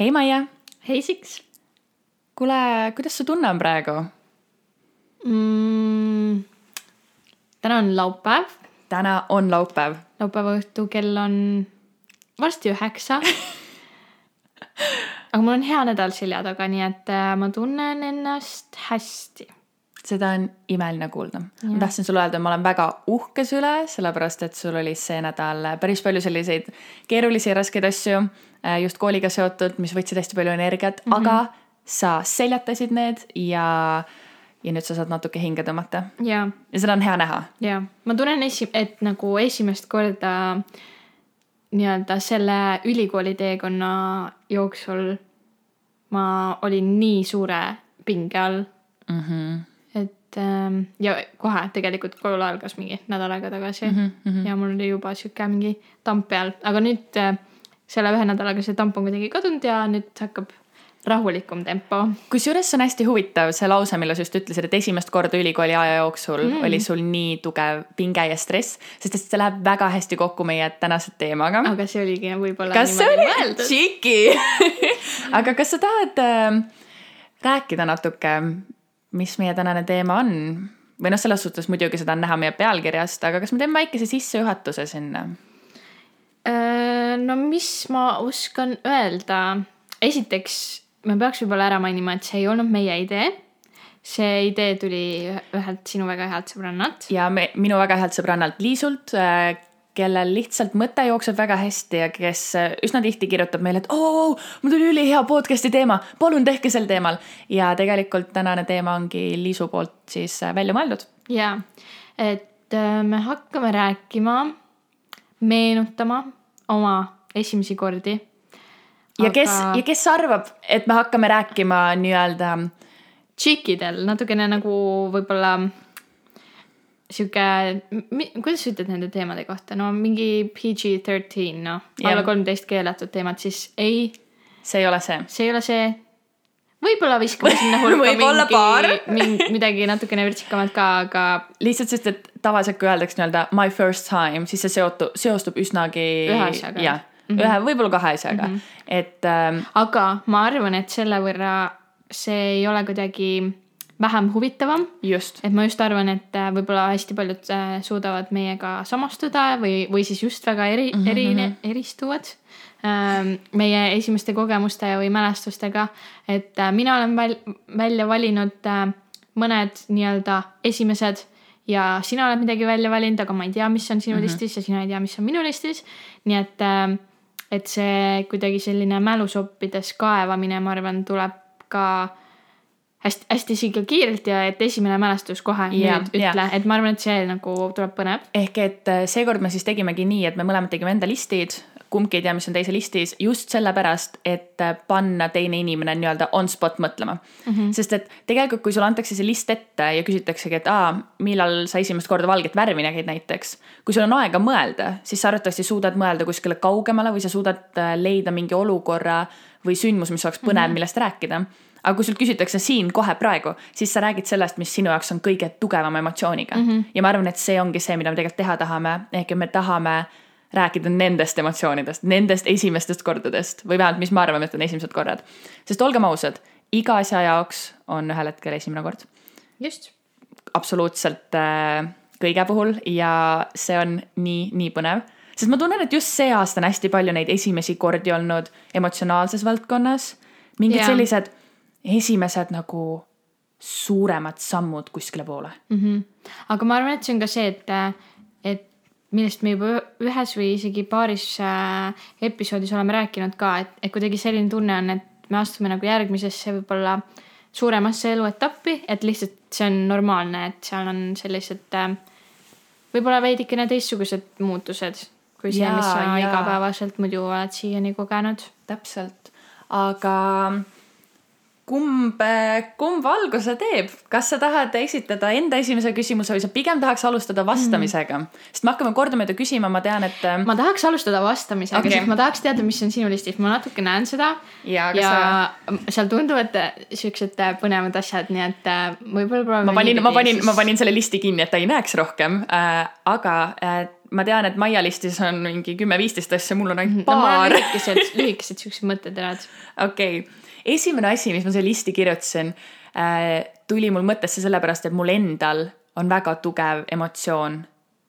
hei Maie, hei Siks kuule, kuidas su tunne on praegu mm,? täna on laupäev. täna on laupäev. laupäeva õhtu kell on varsti üheksa aga mul on hea nädal selja taga, nii et äh, ma tunnen ennast hästi. seda on imeline kuulda. ma tahtsin sulle öelda, ma olen väga uhke su üle, sellepärast et sul oli see nädal päris palju selliseid keerulisi ja raskeid asju just kooliga seotud, mis võtsid hästi palju energiat mm, -hmm. aga sa seljatasid need ja, ja nüüd sa saad natuke hinge tõmmata. ja seda on hea näha. ja ma tunnen esi-, et nagu esimest korda nii-öelda selle ülikooli teekonna jooksul ma olin nii suure pinge all mm. -hmm. et ähm, ja kohe tegelikult kool algas mingi nädal aega tagasi mm -hmm. ja mul oli juba sihuke mingi tamp peal, aga nüüd äh, selle ühe nädalaga see tamp on kuidagi kadunud ja nüüd hakkab rahulikum tempo. kusjuures see on hästi huvitav, see lause, mille sa just ütlesid, et esimest korda ülikooli aja jooksul mm. oli sul nii tugev pinge ja stress, sest et see läheb väga hästi kokku meie tänase teemaga. aga see oligi võib-olla. kas see oli tšiki aga kas sa tahad äh, rääkida natuke, mis meie tänane teema on? või noh, selles suhtes muidugi seda on näha meie pealkirjast, aga kas me teeme väikese sissejuhatuse sinna? Äh, no mis ma oskan öelda, esiteks me peaks võib-olla ära mainima, et see ei olnud meie idee. see idee tuli ühelt sinu väga healt sõbrannalt. ja me, minu väga healt sõbrannalt Liisult, äh, kellel lihtsalt mõte jookseb väga hästi ja kes äh, üsna tihti kirjutab meile, et oo, mul tuli ülihea podcast'i teema, palun tehke sel teemal. ja tegelikult tänane teema ongi Liisu poolt siis välja mõeldud. ja, et me hakkame rääkima, meenutama oma esimesi kordi ja kes aga..., ja kes arvab, et me hakkame rääkima nii-öelda. tšikkidel natukene nagu võib-olla sihuke, kuidas sa ütled nende teemade kohta, no mingi PG-13 noh, alla kolmteist keelatud teemad, siis ei. see ei ole see. see ei ole see. Võib-olla viskame sinna hulka mingi, midagi natukene vürtsikamat ka, aga. lihtsalt sest, et tavaliselt kui öeldakse nii-öelda my first time, siis see seotu-, seostub üsnagi. ühe asjaga. jah mm -hmm. ühe, võib-olla kahe asjaga mm, -hmm. et ähm,. aga ma arvan, et selle võrra see ei ole kuidagi vähem huvitavam. et ma just arvan, et äh, võib-olla hästi paljud äh, suudavad meiega samastuda või, või siis just väga eri mm, -hmm. eri, eristuvad ähm, meie esimeste kogemuste või mälestustega. et äh, mina olen väl, välja valinud mõned nii-öelda esimesed ja sina oled midagi välja valinud, aga ma ei tea, mis on sinu mm -hmm. listis ja sina ei tea, mis on minu listis. nii et äh, et see kuidagi selline mälusoppides kaevamine, ma arvan, tuleb ka hästi, hästi sihuke kiirelt ja et esimene mälestus kohe yeah, nüüd ütle yeah., et ma arvan, et see nagu tuleb põnev. ehk et äh, seekord me siis tegimegi nii, et me mõlemad tegime enda listid, kumbki ei tea, mis on teise listis, just sellepärast, et äh, panna teine inimene nii-öelda on spot mõtlema mm. -hmm. sest et tegelikult, kui sulle antakse see list ette ja küsitaksegi, et aa, millal sa esimest korda valget värvi nägid näiteks. kui sul on aega mõelda, siis sa arvatavasti suudad mõelda kuskile kaugemale või sa suudad äh, leida mingi olukorra või sündmus, mis oleks põnev mm, -hmm. millest rääkida aga kui sult küsitakse siin kohe praegu, siis sa räägid sellest, mis sinu jaoks on kõige tugevama emotsiooniga mm. -hmm. ja ma arvan, et see ongi see, mida me tegelikult teha tahame, ehk et me tahame rääkida nendest emotsioonidest, nendest esimestest kordadest või vähemalt, mis me arvame, et on esimesed korrad. sest olgem ausad, iga asja jaoks on ühel hetkel esimene kord. just. absoluutselt äh, kõige puhul ja see on nii, nii põnev sest ma tunnen, et just see aasta on hästi palju neid esimesi kordi olnud emotsionaalses valdkonnas. mingid yeah. sellised esimesed nagu suuremad sammud kuskile poole mm. -hmm. aga ma arvan, et see on ka see, et, et millest me juba ühes või isegi paaris äh, episoodis oleme rääkinud ka, et, et kuidagi selline tunne on, et me astume nagu järgmisesse võib-olla suuremasse eluetappi, et lihtsalt see on normaalne, et seal on sellised äh, võib-olla veidikene teistsugused muutused kui see, mis sa ja. igapäevaselt muidu oled siiani kogenud. täpselt, aga kumb, kumb alguse teeb, kas sa tahad esitada enda esimese küsimuse või sa pigem tahaks alustada vastamisega mm.? sest me hakkame kordamööda küsima, ma tean, et. ma tahaks alustada vastamisega okay., sest ma tahaks teada, mis on sinu listis, ma natuke näen seda. ja, ja sa... seal tunduvad siuksed põnevad asjad, nii et äh, võib-olla proovime. ma panin, ma panin, ma panin selle listi kinni, et ta ei näeks rohkem äh,, aga äh, ma tean, et Maia listis on mingi kümme-viisteist asja, mul on ainult paar no,. lühikesed, lühikesed siuksed mõtteterad. okei okay., esimene asi, mis ma siia listi kirjutasin äh,, tuli mul mõttesse sellepärast, et mul endal on väga tugev emotsioon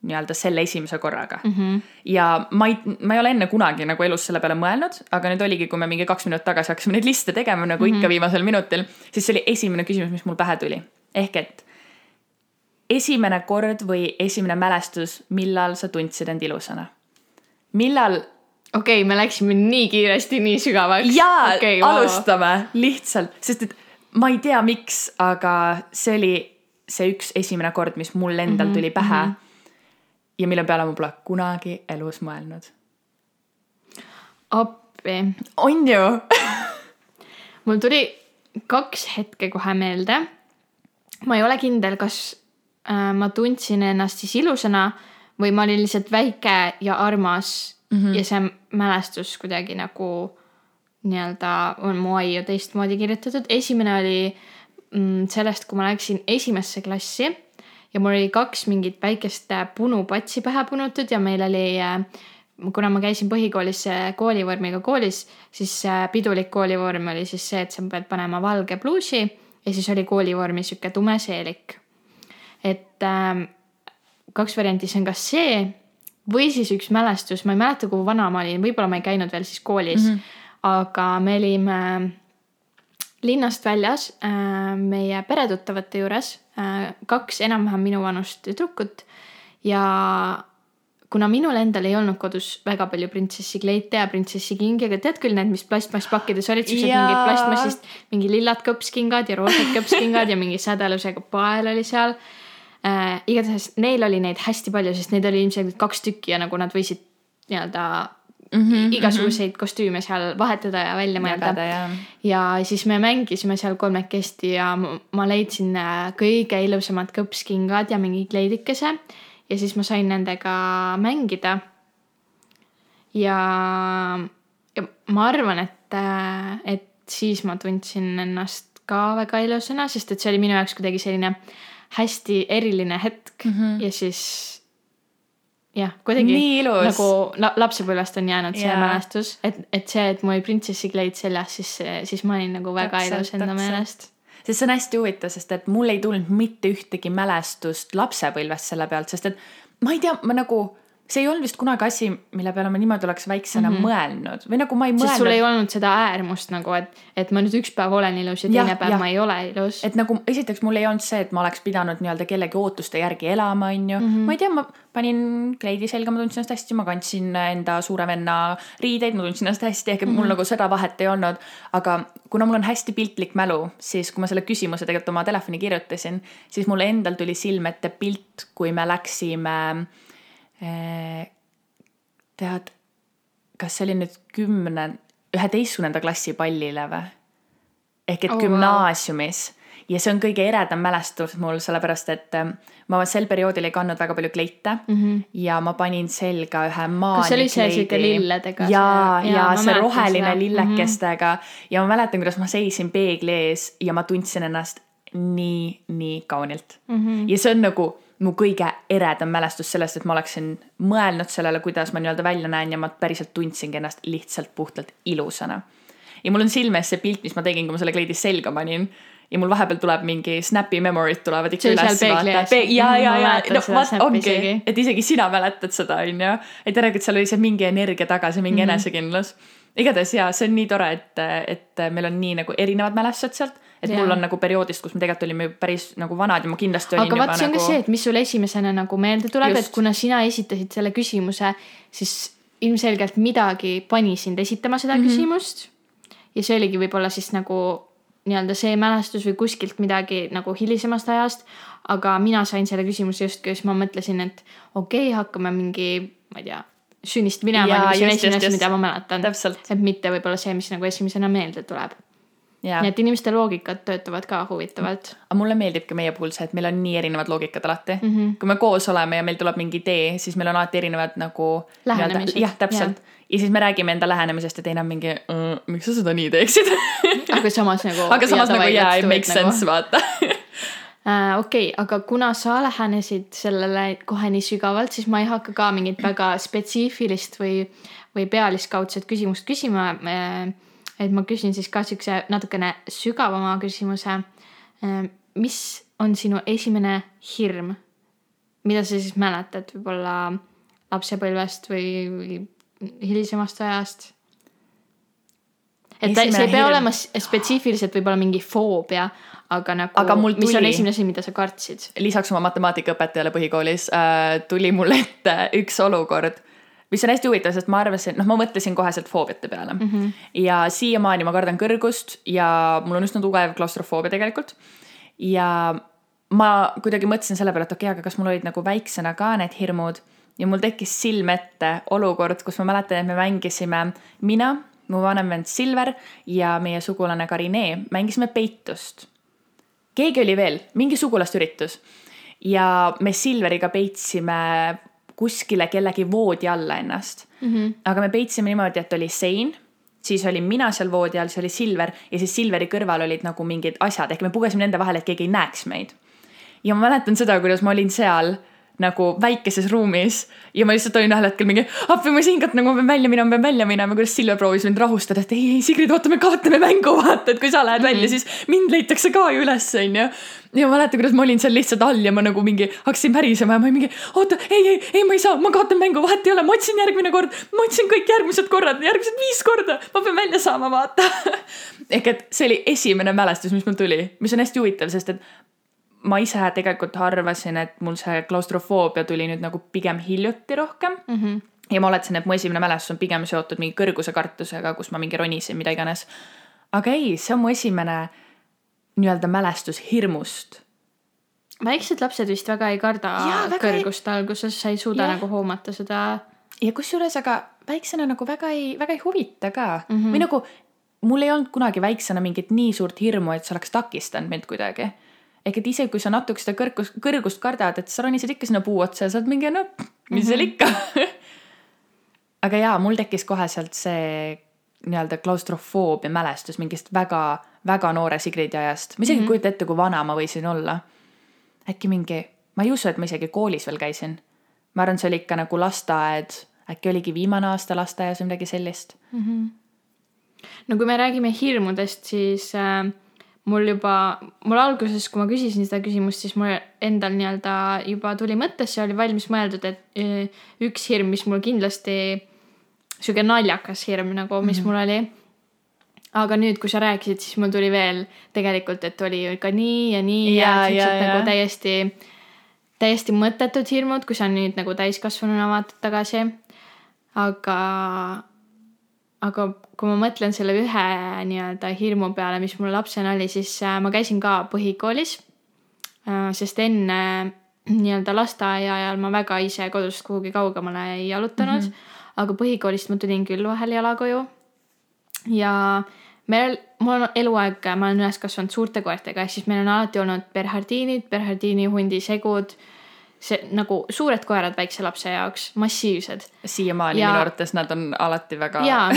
nii-öelda selle esimese korraga mm. -hmm. ja ma ei, ma ei ole enne kunagi nagu elus selle peale mõelnud, aga nüüd oligi, kui me mingi kaks minutit tagasi hakkasime neid liste tegema nagu mm -hmm. ikka viimasel minutil, siis see oli esimene küsimus, mis mul pähe tuli. ehk et esimene kord või esimene mälestus, millal sa tundsid end ilusana? millal? okei okay,, me läksime nii kiiresti nii sügavaks. jaa okay,, wow. alustame lihtsalt, sest et ma ei tea, miks, aga see oli see üks esimene kord, mis mul endal mm -hmm, tuli pähe mm. -hmm ja mille peale ma pole kunagi elus mõelnud. appi. on ju mul tuli kaks hetke kohe meelde. ma ei ole kindel, kas ma tundsin ennast siis ilusana või ma olin lihtsalt väike ja armas mm -hmm. ja see mälestus kuidagi nagu nii-öelda on mu aiu teistmoodi kirjutatud. esimene oli mm, sellest, kui ma läksin esimesse klassi ja mul oli kaks mingit väikest äh, punupatsi pähe punutud ja meil oli äh, kuna ma käisin põhikoolis äh, koolivormiga koolis, siis pidulik koolivorm oli siis see, et sa pead panema valge pluusi ja siis oli koolivormi sihuke tume seelik. Et äh, kaks varianti, see on kas see või siis üks mälestus, ma ei mäleta, kui vana ma olin, võib-olla ma ei käinud veel siis koolis. Mm, -hmm. aga me olime linnast väljas äh, meie peretuttavate juures äh, kaks enam-vähem minu vanust tüdrukut. Ja kuna minul endal ei olnud kodus väga palju printsessi kleite ja printsessi kingi, aga tead küll need, mis plastmasspakkides olid, siuksed mingid plastmassist, mingi lillad kõpskingad ja roosad kõpskingad ja mingi sädelusega pael oli seal äh,. igatahes neil oli neid hästi palju, sest neid oli ilmselgelt kaks tükki ja nagu nad võisid nii-öelda mm -hmm, igasuguseid mm -hmm. kostüüme seal vahetada ja välja mõelda. ja siis me mängisime seal kolmekesti ja ma leidsin äh, kõige ilusamad kõpskingad ja mingi kleidikese ja siis ma sain nendega mängida. ja, ja ma arvan, et, äh, et siis ma tundsin ennast ka väga ilusana, sest et see oli minu jaoks kuidagi selline hästi eriline hetk mm -hmm. ja siis jah, kuidagi nagu lapsepõlvest on jäänud see mälestus, et, et see, et mul oli printsessi kleit seljas, siis, siis ma olin nagu väga ilus enda meelest. Sest see on hästi huvitav, sest et mul ei tulnud mitte ühtegi mälestust lapsepõlvest selle pealt, sest et ma ei tea, ma nagu see ei olnud vist kunagi asi, mille peale ma niimoodi oleks väiksena mm -hmm. mõelnud või nagu ma ei mõelnud. sest sul ei olnud seda äärmust nagu, et, et ma nüüd üks päev olen ilus ja teine ja, päev ja. ma ei ole ilus. et nagu esiteks mul ei olnud see, et ma oleks pidanud nii-öelda kellegi ootuste järgi elama, on ju mm. -hmm. ma ei tea, ma panin kleidi selga, ma tundsin ennast hästi, ma kandsin enda suure venna riideid, ma tundsin ennast hästi, ehk et mul mm -hmm. nagu seda vahet ei olnud. aga kuna mul on hästi piltlik mälu, siis kui ma selle küsimuse tegelikult oma telefoni kirjutasin, siis mul endal tuli silme ette pilt, kui me läksime tead, kas see oli nüüd kümne, üheteistkümnenda klassi pallile või? ehk et oh, gümnaasiumis wow. ja see on kõige eredam mälestus mul, sellepärast et ähm, ma sel perioodil ei kandnud väga palju kleite mm -hmm. ja ma panin selga ühe maani. kas see oli see siuke lilledega? ja, ja, ja see roheline seda. lillekestega mm -hmm. ja ma mäletan, kuidas ma seisin peegli ees ja ma tundsin ennast nii, nii kaunilt mm. -hmm. ja see on nagu mu kõige eredam mälestus sellest, et ma oleksin mõelnud sellele, kuidas ma nii-öelda välja näen ja ma päriselt tundsingi ennast lihtsalt puhtalt ilusana. ja mul on silme ees see pilt, mis ma tegin, kui ma selle kleidi selga panin ja mul vahepeal tuleb mingi Snapi memory'd tulevad ikka üles. ja, ja, ja, no vot ongi, et isegi sina mäletad seda, onju. et järelikult seal oli see mingi energia taga, see mingi mm -hmm. enesekindlus. igatahes jaa, see on nii tore, et, et meil on nii nagu erinevad mälestused sealt et ja. mul on nagu perioodist, kus me tegelikult olime päris nagu vanad ja ma kindlasti olin aga vaat see on nagu... ka see, et mis sul esimesena nagu meelde tuleb, et kuna sina esitasid selle küsimuse, siis ilmselgelt midagi pani sind esitama seda mm -hmm. küsimust. ja see oligi võib-olla siis nagu nii-öelda see mälestus või kuskilt midagi nagu hilisemast ajast. aga mina sain selle küsimuse justkui, siis ma mõtlesin, et okei okay,, hakkame mingi, ma ei tea sünnist minema, see on esimene asi, mida ma mäletan. et mitte võib-olla see, mis nagu esimesena meelde tuleb nii et inimeste loogikad töötavad ka huvitavalt. aga mulle meeldibki meie puhul see, et meil on nii erinevad loogikad alati mm. -hmm. kui me koos oleme ja meil tuleb mingi idee, siis meil on alati erinevad nagu. jah, täpselt ja. ja siis me räägime enda lähenemisest ja teine on mingi mm,, miks sa seda nii teeksid aga samas nagu. aga samas nagu jaa, it makes sense nagu. vaata äh,. okei okay,, aga kuna sa lähenesid sellele kohe nii sügavalt, siis ma ei hakka ka mingit väga spetsiifilist või, või pealiskaudset küsimust küsima äh, et ma küsin siis ka siukse natukene sügavama küsimuse. Äh, mis on sinu esimene hirm, mida sa siis mäletad võib-olla lapsepõlvest või, või hilisemast ajast? et ta, see ei pea olema spetsiifiliselt võib-olla mingi foobia, aga nagu, tuli, mis on esimene asi, mida sa kartsid? lisaks oma matemaatikaõpetajale põhikoolis äh, tuli mul ette üks olukord, mis on hästi huvitav, sest ma arvasin, noh, ma mõtlesin koheselt foobiate peale mm. -hmm. ja siiamaani ma kardan kõrgust ja mul on üsna tugev klaustrofoobia tegelikult. ja ma kuidagi mõtlesin selle peale, et okei okay,, aga kas mul olid nagu väiksena ka need hirmud ja mul tekkis silme ette olukord, kus ma mäletan, et me mängisime mina, mu vanem vend Silver ja meie sugulane Karinee mängisime peitust. keegi oli veel, mingi sugulaste üritus ja me Silveriga peitsime kuskile kellegi voodi alla ennast mm. -hmm. aga me peitsime niimoodi, et oli sein, siis olin mina seal voodi all, siis oli Silver ja siis Silveri kõrval olid nagu mingid asjad, ehk me pugesime nende vahele, et keegi ei näeks meid. ja ma mäletan seda, kuidas ma olin seal nagu väikeses ruumis ja ma lihtsalt olin ühel hetkel mingi, appi ma siin ka nagu ma pean välja minema, ma pean välja minema, kuidas Silver proovis mind rahustada, et ei, ei Sigrid, oota, me kaotame mängu, vaata, et kui sa lähed välja, mhm. siis mind leitakse ka ju üles, onju. ja ma mäletan, kuidas ma olin seal lihtsalt all ja ma nagu mingi hakkasin pärisema ja ma mingi, oota, ei, ei, ei, ma ei saa, ma kaotan mängu, vahet ei ole, ma otsin järgmine kord, ma otsin kõik järgmised korrad, järgmised viis korda, ma pean välja saama, vaata ehk et see oli esimene mälestus, mis mul tuli, mis on hästi huvitav, sest et ma ise tegelikult arvasin, et mul see klaustrofoobia tuli nüüd nagu pigem hiljuti rohkem mm. -hmm. ja ma oletasin, et mu esimene mälestus on pigem seotud mingi kõrgusekartusega, kus ma mingi ronisin, mida iganes. aga ei, see on mu esimene nii-öelda mälestus hirmust. väiksed lapsed vist väga ei karda ja, väga kõrgust ei... alguses, sa ei suuda ja. nagu hoomata seda. ja kusjuures, aga väiksena nagu väga ei, väga ei huvita ka mm -hmm. või nagu mul ei olnud kunagi väiksena mingit nii suurt hirmu, et see oleks takistanud mind kuidagi ehk et isegi kui sa natuke seda kõrgust, kõrgust kardad, et sa ronised ikka sinna puu otsa ja sa oled mingi no mis seal mm -hmm. ikka aga jaa, mul tekkis kohe sealt see nii-öelda klaustrofoobia mälestus mingist väga, väga noore Sigridi ajast. ma isegi ei mm -hmm. kujuta ette, kui vana ma võisin olla. äkki mingi, ma ei usu, et ma isegi koolis veel käisin. ma arvan, see oli ikka nagu lasteaed, äkki oligi viimane aasta lasteaias või midagi sellist mm. -hmm. no kui me räägime hirmudest, siis äh mul juba, mul alguses, kui ma küsisin seda küsimust, siis mul endal nii-öelda juba tuli mõttesse, oli valmis mõeldud, et e, üks hirm, mis mul kindlasti, sihuke naljakas hirm nagu, mis mm -hmm. mul oli. aga nüüd, kui sa rääkisid, siis mul tuli veel tegelikult, et oli ikka nii ja nii ja, ja, ja, ja nagu täiesti, täiesti mõttetud hirmud, kui sa nüüd nagu täiskasvanuna vaatad tagasi. aga aga kui ma mõtlen selle ühe nii-öelda hirmu peale, mis mul lapsena oli, siis äh, ma käisin ka põhikoolis. Äh, sest enne nii-öelda lasteaia ajal ma väga ise kodust kuhugi kaugemale ei jalutanud mm. -hmm. aga põhikoolist ma tulin küll vahel jala koju. ja meil, mul on eluaeg, ma olen üles kasvanud suurte koertega, ehk siis meil on alati olnud berhardiinid, berhardiini hundi segud see nagu suured koerad väikse lapse jaoks, massiivsed. siiamaani ja... minu arvates nad on alati väga. jaa,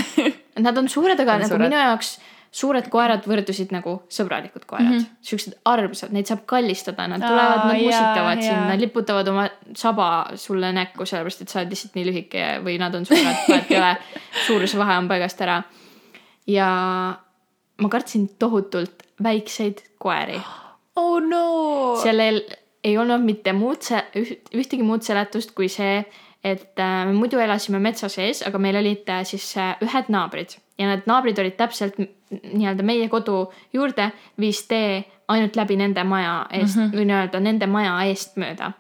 nad on suured, aga on nagu suured. minu jaoks suured koerad võrdusid nagu sõbralikud koerad mm -hmm., siuksed armsad, neid saab kallistada, nad tulevad, nad musitavad sind, nad liputavad oma saba sulle näkku, sellepärast et sa oled lihtsalt nii lühike või nad on suured, vahet ei ole. suuruse vahe on paigast ära. ja ma kartsin tohutult väikseid koeri. oh no. sellel ei olnud mitte muud see, ühtegi muud seletust kui see, et äh, me muidu elasime metsa sees, aga meil olid äh, siis äh, ühed naabrid ja need naabrid olid täpselt nii-öelda meie kodu juurde viis tee ainult läbi nende maja eest mm -hmm. või nii-öelda nende maja eest mööda.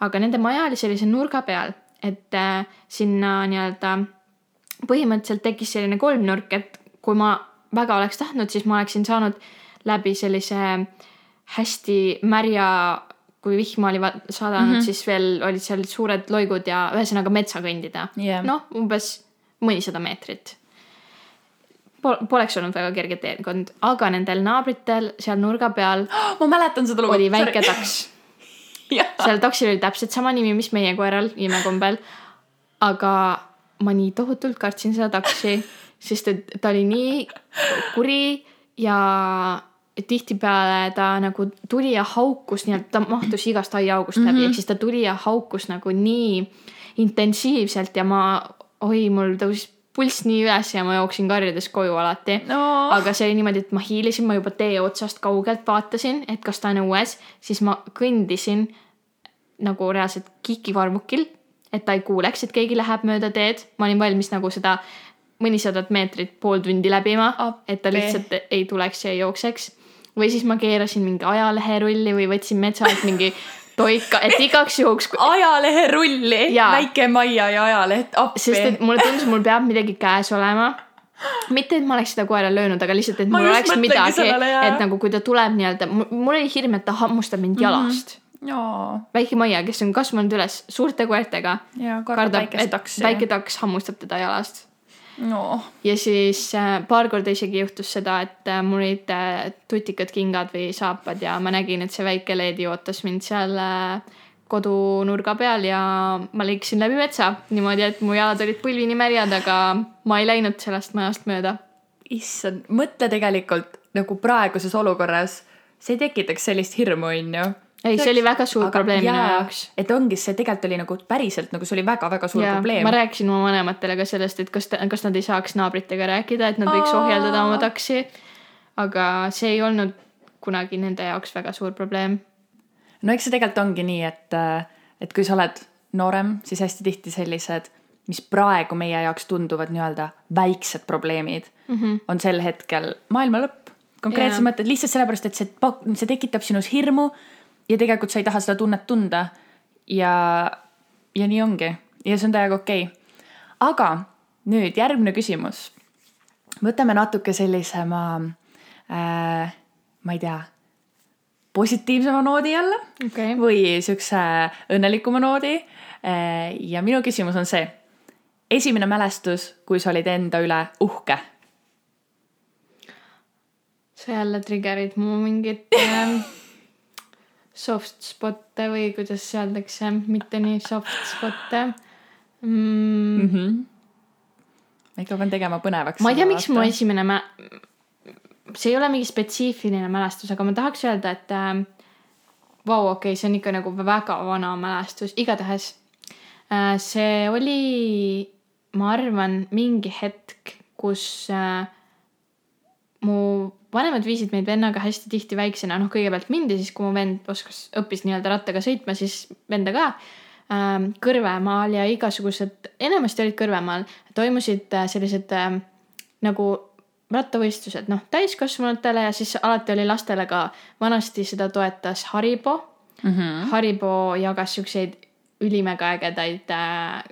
aga nende maja oli sellise nurga peal, et äh, sinna nii-öelda põhimõtteliselt tekkis selline kolmnurk, et kui ma väga oleks tahtnud, siis ma oleksin saanud läbi sellise hästi märja kui vihma oli sadanud mm, -hmm. siis veel olid seal suured loigud ja ühesõnaga metsa kõndida yeah.. noh, umbes mõnisada meetrit Pol. Poleks olnud väga kerge teekond, aga nendel naabritel seal nurga peal oh,. ma mäletan seda lugu. oli väike taks seal taksil oli täpselt sama nimi, mis meie koeral imekombel. aga ma nii tohutult kartsin seda taksi, sest et ta oli nii kuri ja tihtipeale ta nagu tuli ja haukus nii-öelda, ta mahtus igast aiaaugust läbi mm -hmm. ehk siis ta tuli ja haukus nagu nii intensiivselt ja ma, oi, mul tõusis pulss nii üles ja ma jooksin karjudes koju alati no.. aga see oli niimoodi, et ma hiilisin, ma juba tee otsast kaugelt vaatasin, et kas ta on õues, siis ma kõndisin nagu reaalselt kikivarmukil, et ta ei kuuleks, et keegi läheb mööda teed. ma olin valmis nagu seda mõnisadat meetrit pool tundi läbima, et ta lihtsalt ei tuleks ja ei jookseks. Või siis ma keerasin mingi ajaleherulli või võtsin metsa alt mingi toika, et igaks juhuks kui.... ajaleherulli, väike Maia ja ajaleht, appi. sest et mulle tundus, mul peab midagi käes olema mitte, et ma oleks seda koera löönud, aga lihtsalt, et mul oleks midagi, et nagu kui ta tuleb nii-öelda, mul oli hirm, et ta hammustab mind mhm. jalast mm. -hmm Jaa. väike Maia, kes on kasvanud üles suurte koertega. kardab, et väike taks hammustab teda jalast no.. ja siis äh, paar korda isegi juhtus seda, et äh, mul olid äh, tutikad kingad või saapad ja ma nägin, et see väike leedi ootas mind seal kodunurga peal ja ma liikusin läbi metsa niimoodi, et mu jalad olid põlvini märjad, aga ma ei läinud sellest majast mööda. issand, mõtle tegelikult nagu praeguses olukorras, see tekitaks sellist hirmu, onju ei, see oli väga suur aga, probleem minu jaoks. et ongi, see tegelikult oli nagu päriselt nagu see oli väga-väga suur ja, probleem. ma rääkisin oma vanematele ka sellest, et kas, kas nad ei saaks naabritega rääkida, et nad võiks ohjeldada oma taksi. aga see ei olnud kunagi nende jaoks väga suur probleem. no eks see tegelikult ongi nii, et, et kui sa oled noorem, siis hästi tihti sellised, mis praegu meie jaoks tunduvad nii-öelda väiksed probleemid mm, -hmm. on sel hetkel maailma lõpp konkreetses mõttes lihtsalt sellepärast, et see, see tekitab sinus hirmu ja tegelikult sa ei taha seda tunnet tunda. ja, ja nii ongi ja see on täiega okei okay.. aga nüüd järgmine küsimus. võtame natuke sellisema äh,, ma ei tea, positiivsema noodi jälle okay. või siukse õnnelikuma noodi äh,. ja minu küsimus on see, esimene mälestus, kui sa olid enda üle uhke sa jälle trigger'id mu mingit äh, soft spot'e või kuidas öeldakse, mitte nii soft spot'e mm.. Mm -hmm. ikka pean tegema põnevaks. ma ei tea, miks mu esimene mä-, see ei ole mingi spetsiifiline mälestus, aga ma tahaks öelda, et äh, vau, okei okay,, see on ikka nagu väga vana mälestus, igatahes äh, see oli, ma arvan, mingi hetk, kus äh, mu vanemad viisid meid vennaga hästi tihti väiksena, noh, kõigepealt mind ja siis, kui mu vend oskas, õppis nii-öelda rattaga sõitma, siis venda ka ähm,. Kõrvemaal ja igasugused, enamasti olid Kõrvemaal, toimusid äh, sellised äh, nagu rattavõistlused, noh, täiskasvanutele ja siis alati oli lastele ka, vanasti seda toetas Haribo mm. -hmm. Haribo jagas siukseid ülimega ägedaid äh,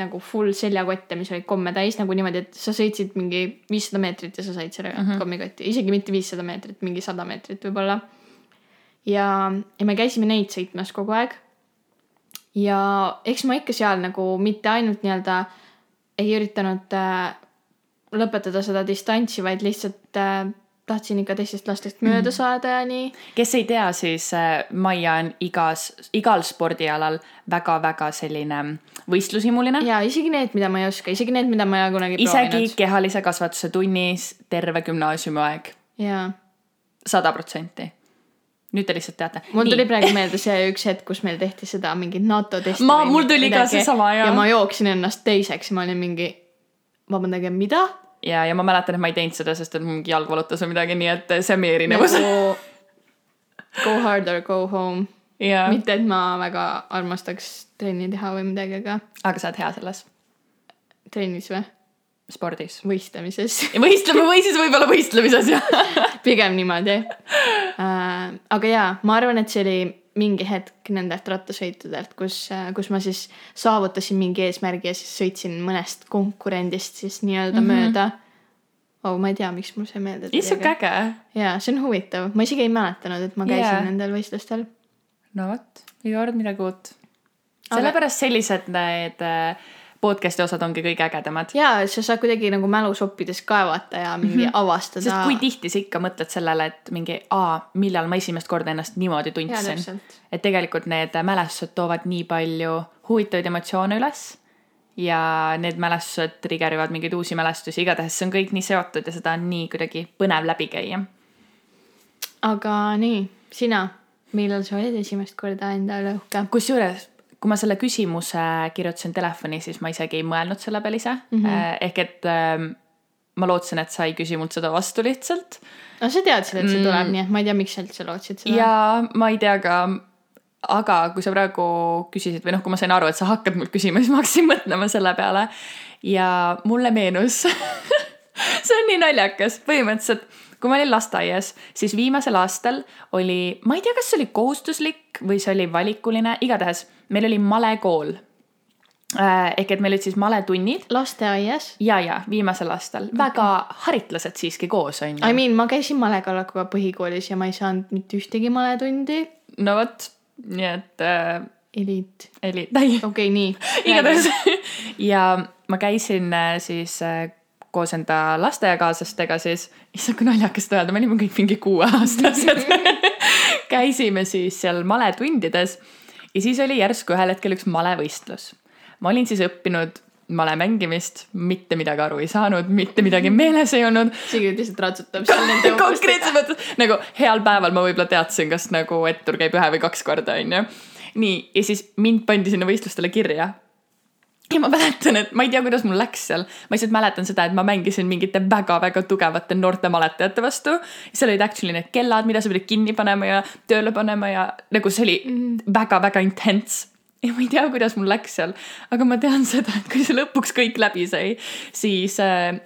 nagu full seljakotte, mis olid komme täis nagu niimoodi, et sa sõitsid mingi viissada meetrit ja sa said selle mm -hmm. kommikotti, isegi mitte viissada meetrit, mingi sada meetrit võib-olla. ja, ja me käisime neid sõitmas kogu aeg. ja eks ma ikka seal nagu mitte ainult nii-öelda ei üritanud äh, lõpetada seda distantsi, vaid lihtsalt äh, tahtsin ikka teistest lastest mööda mm. saada ja nii. kes ei tea, siis äh, Maia on igas, igal spordialal väga-väga selline võistlushimuline. ja isegi need, mida ma ei oska, isegi need, mida ma ei ole kunagi isegi proovinud. isegi kehalise kasvatuse tunnis terve gümnaasiumiaeg. jaa. sada protsenti nüüd te lihtsalt teate. mul Nii. tuli praegu meelde see üks hetk, kus meil tehti seda mingit NATO testi. ma, mul tuli midagi. ka seesama ja. ja ma jooksin ennast teiseks ja ma olin mingi, vabandage, mida? Ja, ja ma mäletan, et ma ei teinud seda, sest et mingi jalg valutas või midagi, nii et see on meie erinevus nagu go hard or go home yeah.. mitte, et ma väga armastaks trenni teha või midagi, aga. aga sa oled hea selles? trennis või? spordis. võistlemises. võistleme või siis võib-olla võistlemises, jah pigem niimoodi uh,. aga jaa, ma arvan, et see oli mingi hetk nendelt rattasõitudelt, kus, kus ma siis saavutasin mingi eesmärgi ja siis sõitsin mõnest konkurendist siis nii-öelda mm -hmm. mööda. oh, ma ei tea, miks mul see meelde tuli. kui äge. jaa, see on huvitav, ma isegi ei mäletanud, et ma käisin yeah. nendel võistlustel. no vot, iga kord midagi uut. sellepärast sellised need äh, podcast'i osad ongi kõige ägedamad. ja sa saad kuidagi nagu mälusoppides kaevata ja mingi mm -hmm. avastada. sest kui tihti sa ikka mõtled sellele, et mingi, aa, millal ma esimest korda ennast niimoodi tundsin. et tegelikult need mälestused toovad nii palju huvitavaid emotsioone üles ja need mälestused trigger ivad mingeid uusi mälestusi, igatahes see on kõik nii seotud ja seda on nii kuidagi põnev läbi käia. aga nii, sina, millal sa olid esimest korda enda üle uhke? kusjuures, kui ma selle küsimuse kirjutasin telefoni, siis ma isegi ei mõelnud selle peale ise mm. -hmm. ehk et äh, ma lootsin, et sa ei küsi mult seda vastu lihtsalt. no sa teadsid, et see tuleb mm., nii et ma ei tea, miks sa üldse lootsid seda. ja ma ei tea ka, aga kui sa praegu küsisid või noh, kui ma sain aru, et sa hakkad mult küsima, siis ma hakkasin mõtlema selle peale ja mulle meenus see on nii naljakas, põhimõtteliselt kui ma olin lasteaias, siis viimasel aastal oli, ma ei tea, kas see oli kohustuslik või see oli valikuline, igatahes meil oli malekool äh, ehk et meil olid siis maletunnid. lasteaias? ja, ja viimasel aastal okay., väga haritlased siiski koos on ju. I mean, ma käisin malekallakuga põhikoolis ja ma ei saanud mitte ühtegi maletundi. no vot, nii et äh,. eliit. eliit, okei okay,, nii. igatahes ja ma käisin äh, siis äh, koos enda lasteaiakaaslastega siis, issand kui naljakas seda öelda, me olime kõik mingi kuueaastased käisime siis seal maletundides ja siis oli järsku ühel hetkel üks malevõistlus. ma olin siis õppinud male mängimist, mitte midagi aru ei saanud, mitte midagi meeles ei olnud. Sigrid lihtsalt ratsutab seal nende konkreetses mõttes nagu heal päeval ma võib-olla teadsin, kas nagu ettur käib ühe või kaks korda, onju. nii, ja siis mind pandi sinna võistlustele kirja ja ma mäletan, et ma ei tea, kuidas mul läks seal, ma lihtsalt mäletan seda, et ma mängisin mingite väga-väga tugevate noorte maletajate vastu. seal olid actually need kellad, mida sa pidid kinni panema ja tööle panema ja nagu see oli väga-väga mm. intens. ja ma ei tea, kuidas mul läks seal, aga ma tean seda, et kui see lõpuks kõik läbi sai, siis äh,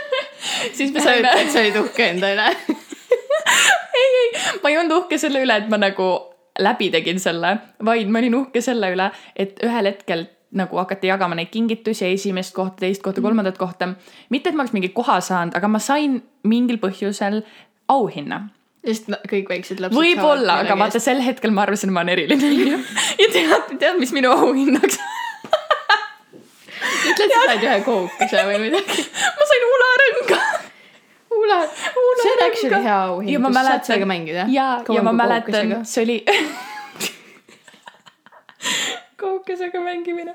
siis me saime. sa olid uhke enda üle ei, ei, ma ei olnud uhke selle üle, et ma nagu läbi tegin selle, vaid ma olin uhke selle üle, et ühel hetkel nagu hakati jagama neid kingitusi, esimest kohta, teist kohta, kolmandat kohta. mitte, et ma oleks mingi koha saanud, aga ma sain mingil põhjusel auhinna. Sest kõik väiksed lapsed võib-olla, aga vaata sel hetkel ma arvasin, ma olen eriline ja tead, tead, mis minu auhinnaks? Ütle, et sa said ühe kookuse või midagi. ma sain ularõnga Ula, Ula, see on actually hea auhind, kus sa saad sellega mängida. ja, ja ma mäletan, see oli kaukesega mängimine.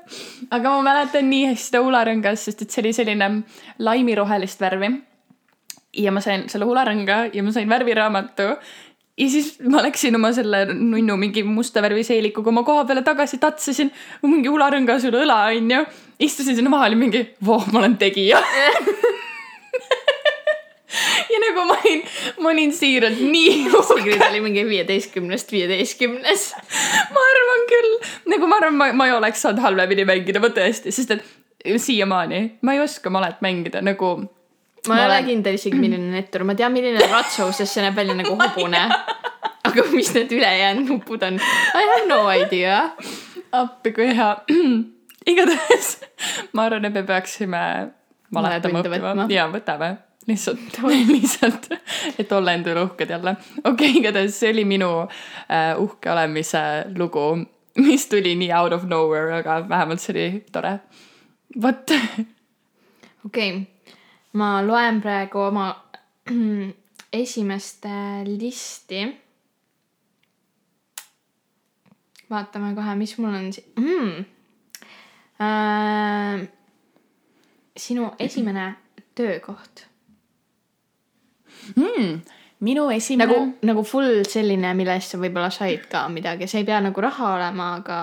aga ma mäletan nii hästi seda hularõngas, sest et see oli selline laimirohelist värvi. ja ma sain selle hularõnga ja ma sain värviraamatu. ja siis ma läksin oma selle nunnu mingi musta värvi seelikuga oma koha peale tagasi, tatsasin mingi hularõnga sul õla onju. istusin sinna maha, oli mingi, voh, ma olen tegija ja nagu ma olin, ma olin siiralt nii. Sigrid oli mingi viieteistkümnest viieteistkümnes ma arvan küll, nagu ma arvan, ma, ma ei oleks saanud halvemini mängida, ma tõesti, sest et siiamaani ma ei oska malet mängida nagu. ma ei ole olen... kindel isegi, milline on ettur, ma tean, milline on ratsu, sest see näeb välja nagu hobune. aga mis need ülejäänud nupud on? I have no idea. appi, kui hea. igatahes ma arvan, et me peaksime maletama õppima ja võtame lihtsalt lihtsalt, et olla enda üle uhked jälle. okei okay,, igatahes see oli minu uh, uhke olemise lugu, mis tuli nii out of nowhere, aga vähemalt see oli tore. vot. okei okay., ma loen praegu oma esimest listi. vaatame kohe, mis mul on siin mm.. Äh, sinu esimene töökoht mm,. minu esimene. nagu, nagu full selline, mille eest sa võib-olla said ka midagi, see ei pea nagu raha olema, aga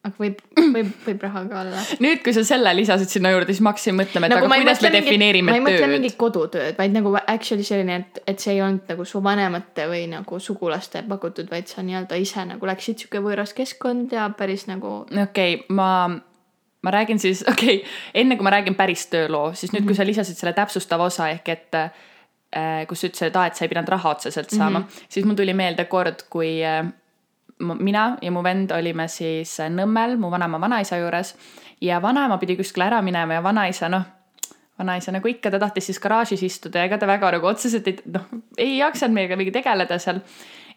aga võib, võib, võib raha ka olla. nüüd, kui sa selle lisasid sinna juurde, siis ma hakkasin mõtlema, et nagu aga kuidas me defineerime tööd. ma ei mõtle mingit kodutööd, vaid nagu actually selline, et, et see ei olnud nagu su vanemate või nagu sugulaste pakutud, vaid sa nii-öelda ise nagu läksid sihuke võõras keskkond ja päris nagu. okei okay,, ma, ma räägin siis, okei okay,, enne kui ma räägin päris tööloo, siis nüüd mm, -hmm. kui sa lisasid selle täpsustava osa ehk et Äh, kus sa ütlesid, et aa, et sa ei pidanud raha otseselt saama mm, -hmm. siis mul tuli meelde kord, kui äh, mina ja mu vend olime siis äh, Nõmmel mu vanaema vanaisa juures ja vanaema pidi kuskile ära minema ja vanaisa noh, vanaisa nagu ikka, ta tahtis siis garaažis istuda ja ega ta väga nagu otseselt ei noh, ei jaksanud meiega mingi tegeleda seal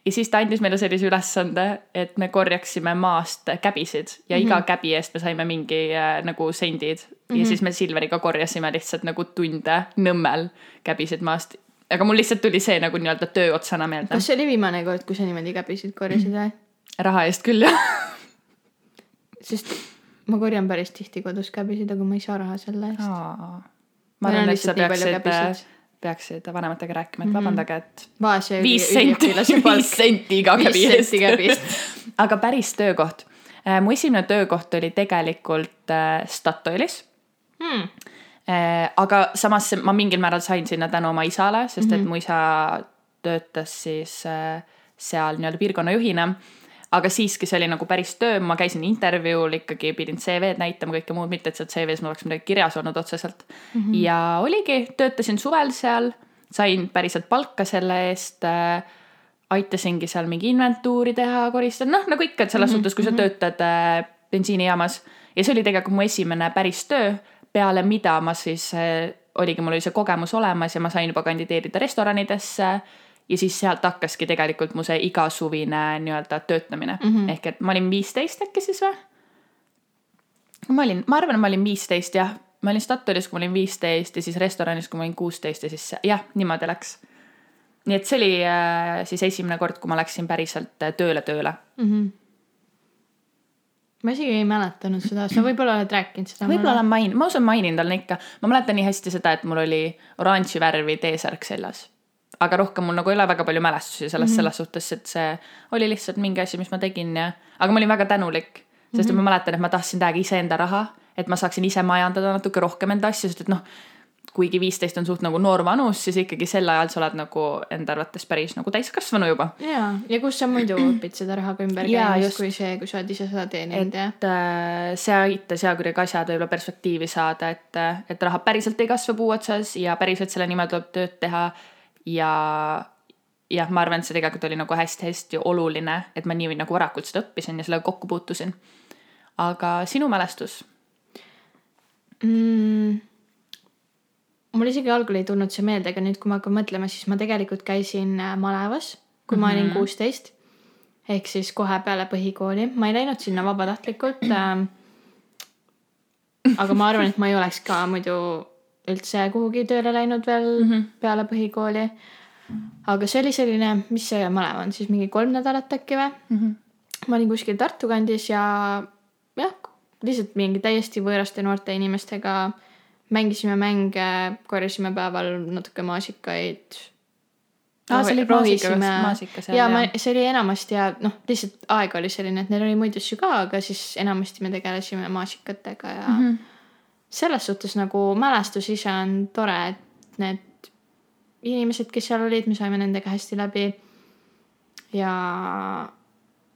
ja siis ta andis meile sellise ülesande, et me korjaksime maast käbisid ja mm -hmm. iga mhm. käbi eest me saime mingi äh, nagu sendid mm. -hmm. ja mhm. siis me Silveriga korjasime lihtsalt nagu tunde Nõmmel käbisid maast. Aga mul lihtsalt tuli see nagu nii-öelda töö otsana meelde. kas see oli viimane kord, kui sa niimoodi käbisid korjasid või? raha eest küll jah sest ma korjan päris tihti kodus käbisid, aga ma ei saa raha selle eest. ma arvan, et sa peaksid peaksid vanematega rääkima, et mhm. vabandage, et. vaese viis senti, viis senti iga käbi eest. aga päris töökoht. Äh, mu esimene töökoht oli tegelikult äh, Statoilis hmm.. Aga samas ma mingil määral sain sinna tänu oma isale, sest et -hmm. mu isa töötas siis seal nii-öelda piirkonnajuhina aga siiski see oli nagu päris töö, ma käisin intervjuul ikkagi, pidin CV-d näitama, kõike muud, mitte et seal CV-s mul oleks midagi kirjas olnud otseselt mm. -hmm. ja oligi, töötasin suvel seal, sain päriselt palka selle eest äh, aitasingi seal mingi inventuuri teha, koristada, noh nagu ikka, et selles mm -hmm. suhtes, kui sa mhm. töötad äh, bensiinijaamas. ja see oli tegelikult mu esimene päris töö, peale mida ma siis äh,, oligi, mul oli see kogemus olemas ja ma sain juba kandideerida restoranidesse ja siis sealt hakkaski tegelikult mu see igasuvine nii-öelda töötamine mm, -hmm. ehk et ma olin viisteist äkki siis või? ma olin, ma arvan, ma olin viisteist jah, ma olin Statoilis, kui ma olin viisteist ja siis restoranis, kui ma olin kuusteist ja siis jah, niimoodi läks. nii et see oli äh, siis esimene kord, kui ma läksin päriselt äh, tööle tööle mm. -hmm ma isegi ei mäletanud seda, sa võib-olla oled rääkinud seda. võib-olla olen maininud, ma usun mainin talle ikka, ma mäletan nii hästi seda, et mul oli oranži värvi T-särk seljas aga rohkem mul nagu ei ole väga palju mälestusi sellest mm -hmm. selles suhtes, et see oli lihtsalt mingi asi, mis ma tegin ja, aga ma olin väga tänulik, sest mm -hmm. et mhm. ma mäletan, et ma tahtsin täiega iseenda raha, et ma saaksin ise majandada natuke rohkem enda asju, sest et noh, kuigi viisteist on suht nagu noor vanus, siis ikkagi sel ajal sa oled nagu enda arvates päris nagu täiskasvanu juba. ja, ja kus sa muidu õpid seda rahaga ümber käimist, kui see, kui sa oled ise seda teeninud ja. et äh, see aitas ja kuidagi asjad võib-olla perspektiivi saada, et, et raha päriselt ei kasva puu otsas ja päriselt selle nimel tuleb tööd teha ja jah, ma arvan, et see tegelikult oli nagu hästi-hästi oluline, et ma nii nagu varakult seda õppisin ja sellega kokku puutusin. aga sinu mälestus mm,? Mul isegi algul ei tulnud see meelde, aga nüüd, kui ma hakkan mõtlema, siis ma tegelikult käisin äh, malevas, kui mm -hmm. ma olin mhm. kuusteist. ehk siis kohe peale põhikooli, ma ei läinud sinna vabatahtlikult äh,. aga ma arvan, et ma ei oleks ka muidu üldse kuhugi tööle läinud veel mm -hmm. peale põhikooli. aga see oli selline, mis see malev on siis mingi kolm nädalat äkki või mm? -hmm. ma olin kuskil Tartu kandis ja jah, lihtsalt mingi täiesti võõraste noorte inimestega mängisime mänge, korjasime päeval natuke maasikaid. Aa see oli rohisime. maasikas ja ma, see oli enamasti ja noh, lihtsalt aeg oli selline, et neil oli muid asju ka, aga siis enamasti me tegelesime maasikatega ja mm -hmm selles suhtes nagu mälestus ise on tore, et need inimesed, kes seal olid, me saime nendega hästi läbi. ja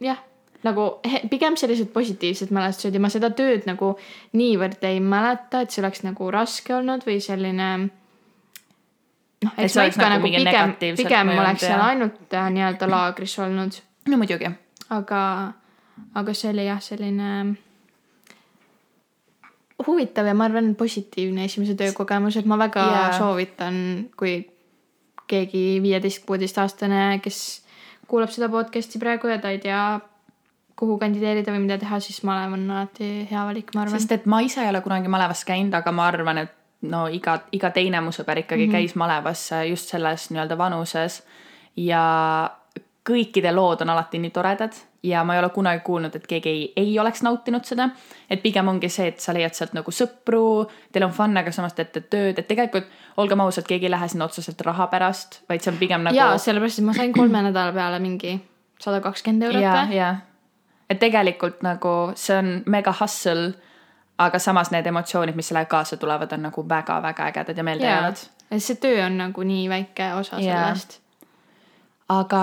jah, nagu pigem sellised positiivsed mälestused ja ma seda tööd nagu niivõrd ei mäleta, et see oleks nagu raske olnud või selline. noh, eks ma ikka nagu, nagu pigem, pigem oleks seal ainult äh, nii-öelda laagris olnud. no muidugi. aga, aga see oli jah, selline huvitav ja ma arvan, positiivne esimese töökogemus, et ma väga yeah. soovitan, kui keegi viieteist, kuueteistaastane, kes kuulab seda podcast'i praegu ja ta ei tea, kuhu kandideerida või mida teha, siis malev on alati hea valik, ma arvan. sest et ma ise ei ole kunagi malevas käinud, aga ma arvan, et no iga, iga teine mu sõber ikkagi mm -hmm. käis malevas just selles nii-öelda vanuses ja kõikide lood on alati nii toredad ja ma ei ole kunagi kuulnud, et keegi ei, ei oleks nautinud seda. et pigem ongi see, et sa leiad sealt nagu sõpru, teil on fun, aga samas teete tööd, et tegelikult olgem ausad, keegi ei lähe sinna otseselt raha pärast, vaid see on pigem nagu. jaa, sellepärast, et ma sain kolme nädala peale mingi sada kakskümmend eurot või? Et tegelikult nagu see on mega hustle, aga samas need emotsioonid, mis sellega kaasa tulevad, on nagu väga-väga ägedad ja meeldejäävad. see töö on nagu nii väike osa sellest aga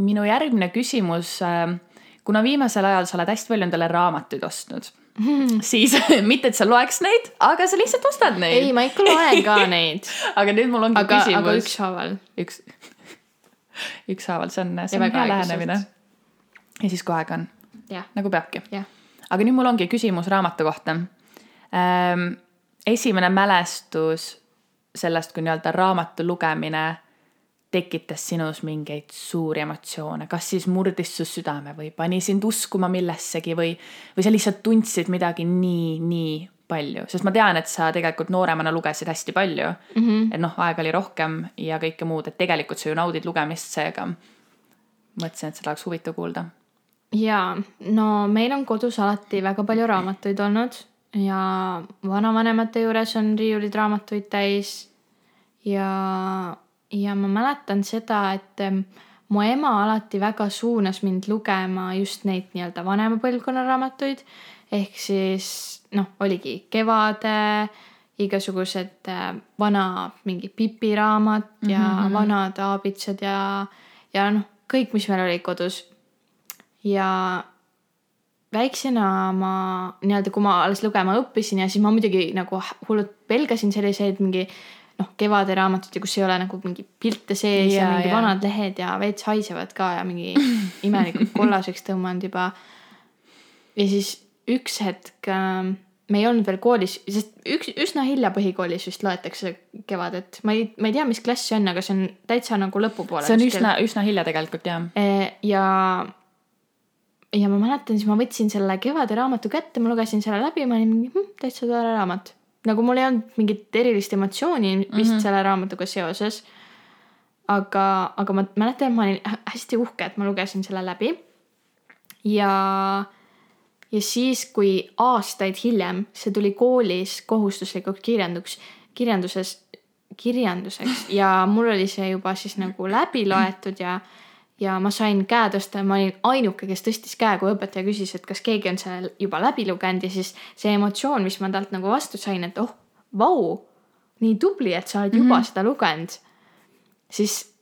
minu järgmine küsimus, äh, kuna viimasel ajal sa oled hästi palju endale raamatuid ostnud mm., siis mitte, et sa loeks neid, aga sa lihtsalt ostad neid. ei, ma ikka loen ka neid aga nüüd mul ongi aga, küsimus. aga ükshaaval. üks, ükshaaval, see on, see on hea lähenemine. ja siis kogu aeg on. Nagu peabki. aga nüüd mul ongi küsimus raamatu kohta ähm,. esimene mälestus sellest, kui nii-öelda raamatu lugemine tekitas sinus mingeid suuri emotsioone, kas siis murdis su südame või pani sind uskuma millessegi või, või sa lihtsalt tundsid midagi nii, nii palju, sest ma tean, et sa tegelikult nooremana lugesid hästi palju mm. -hmm. et noh, aega oli rohkem ja kõike muud, et tegelikult sa ju naudid lugemist, seega mõtlesin, et seda oleks huvitav kuulda. Jaa, no meil on kodus alati väga palju raamatuid olnud ja vanavanemate juures on riiulid raamatuid täis ja, ja ma mäletan seda, et mu ema alati väga suunas mind lugema just neid nii-öelda vanema põlvkonna raamatuid. ehk siis noh, oligi Kevade, igasugused vana mingi Pipi raamat ja mm -hmm. vanad aabitsad ja, ja noh, kõik, mis meil oli kodus. Ja väiksena ma nii-öelda, kui ma alles lugema õppisin ja siis ma muidugi nagu hullult pelgasin selliseid mingi noh, Kevade raamatut ja kus ei ole nagu mingi pilte sees ja, ja mingi ja. vanad lehed ja veits haisevad ka ja mingi imelikult kollaseks tõmmanud juba. ja siis üks hetk äh, me ei olnud veel koolis, sest üks, üsna hilja põhikoolis vist loetakse Kevadet. ma ei, ma ei tea, mis klass see on, aga see on täitsa nagu lõpupoole. see on kuskil. üsna, üsna hilja tegelikult jah. Äh, ja, ja ma mäletan, siis ma võtsin selle Kevade raamatu kätte, ma lugesin selle läbi, ma olin mingi hm, täitsa tore raamat nagu mul ei olnud mingit erilist emotsiooni vist mm -hmm. selle raamatuga seoses. aga, aga ma mäletan, et ma olin hästi uhke, et ma lugesin selle läbi. ja, ja siis, kui aastaid hiljem see tuli koolis kohustuslikuks kirjanduks, kirjanduses, kirjanduseks ja mul oli see juba siis nagu läbi loetud ja ja ma sain käe tõsta ja ma olin ainuke, kes tõstis käe, kui õpetaja küsis, et kas keegi on selle juba läbi lugenud ja siis see emotsioon, mis ma talt nagu vastu sain, et oh, vau, nii tubli, et sa oled juba mm -hmm. seda lugenud. siis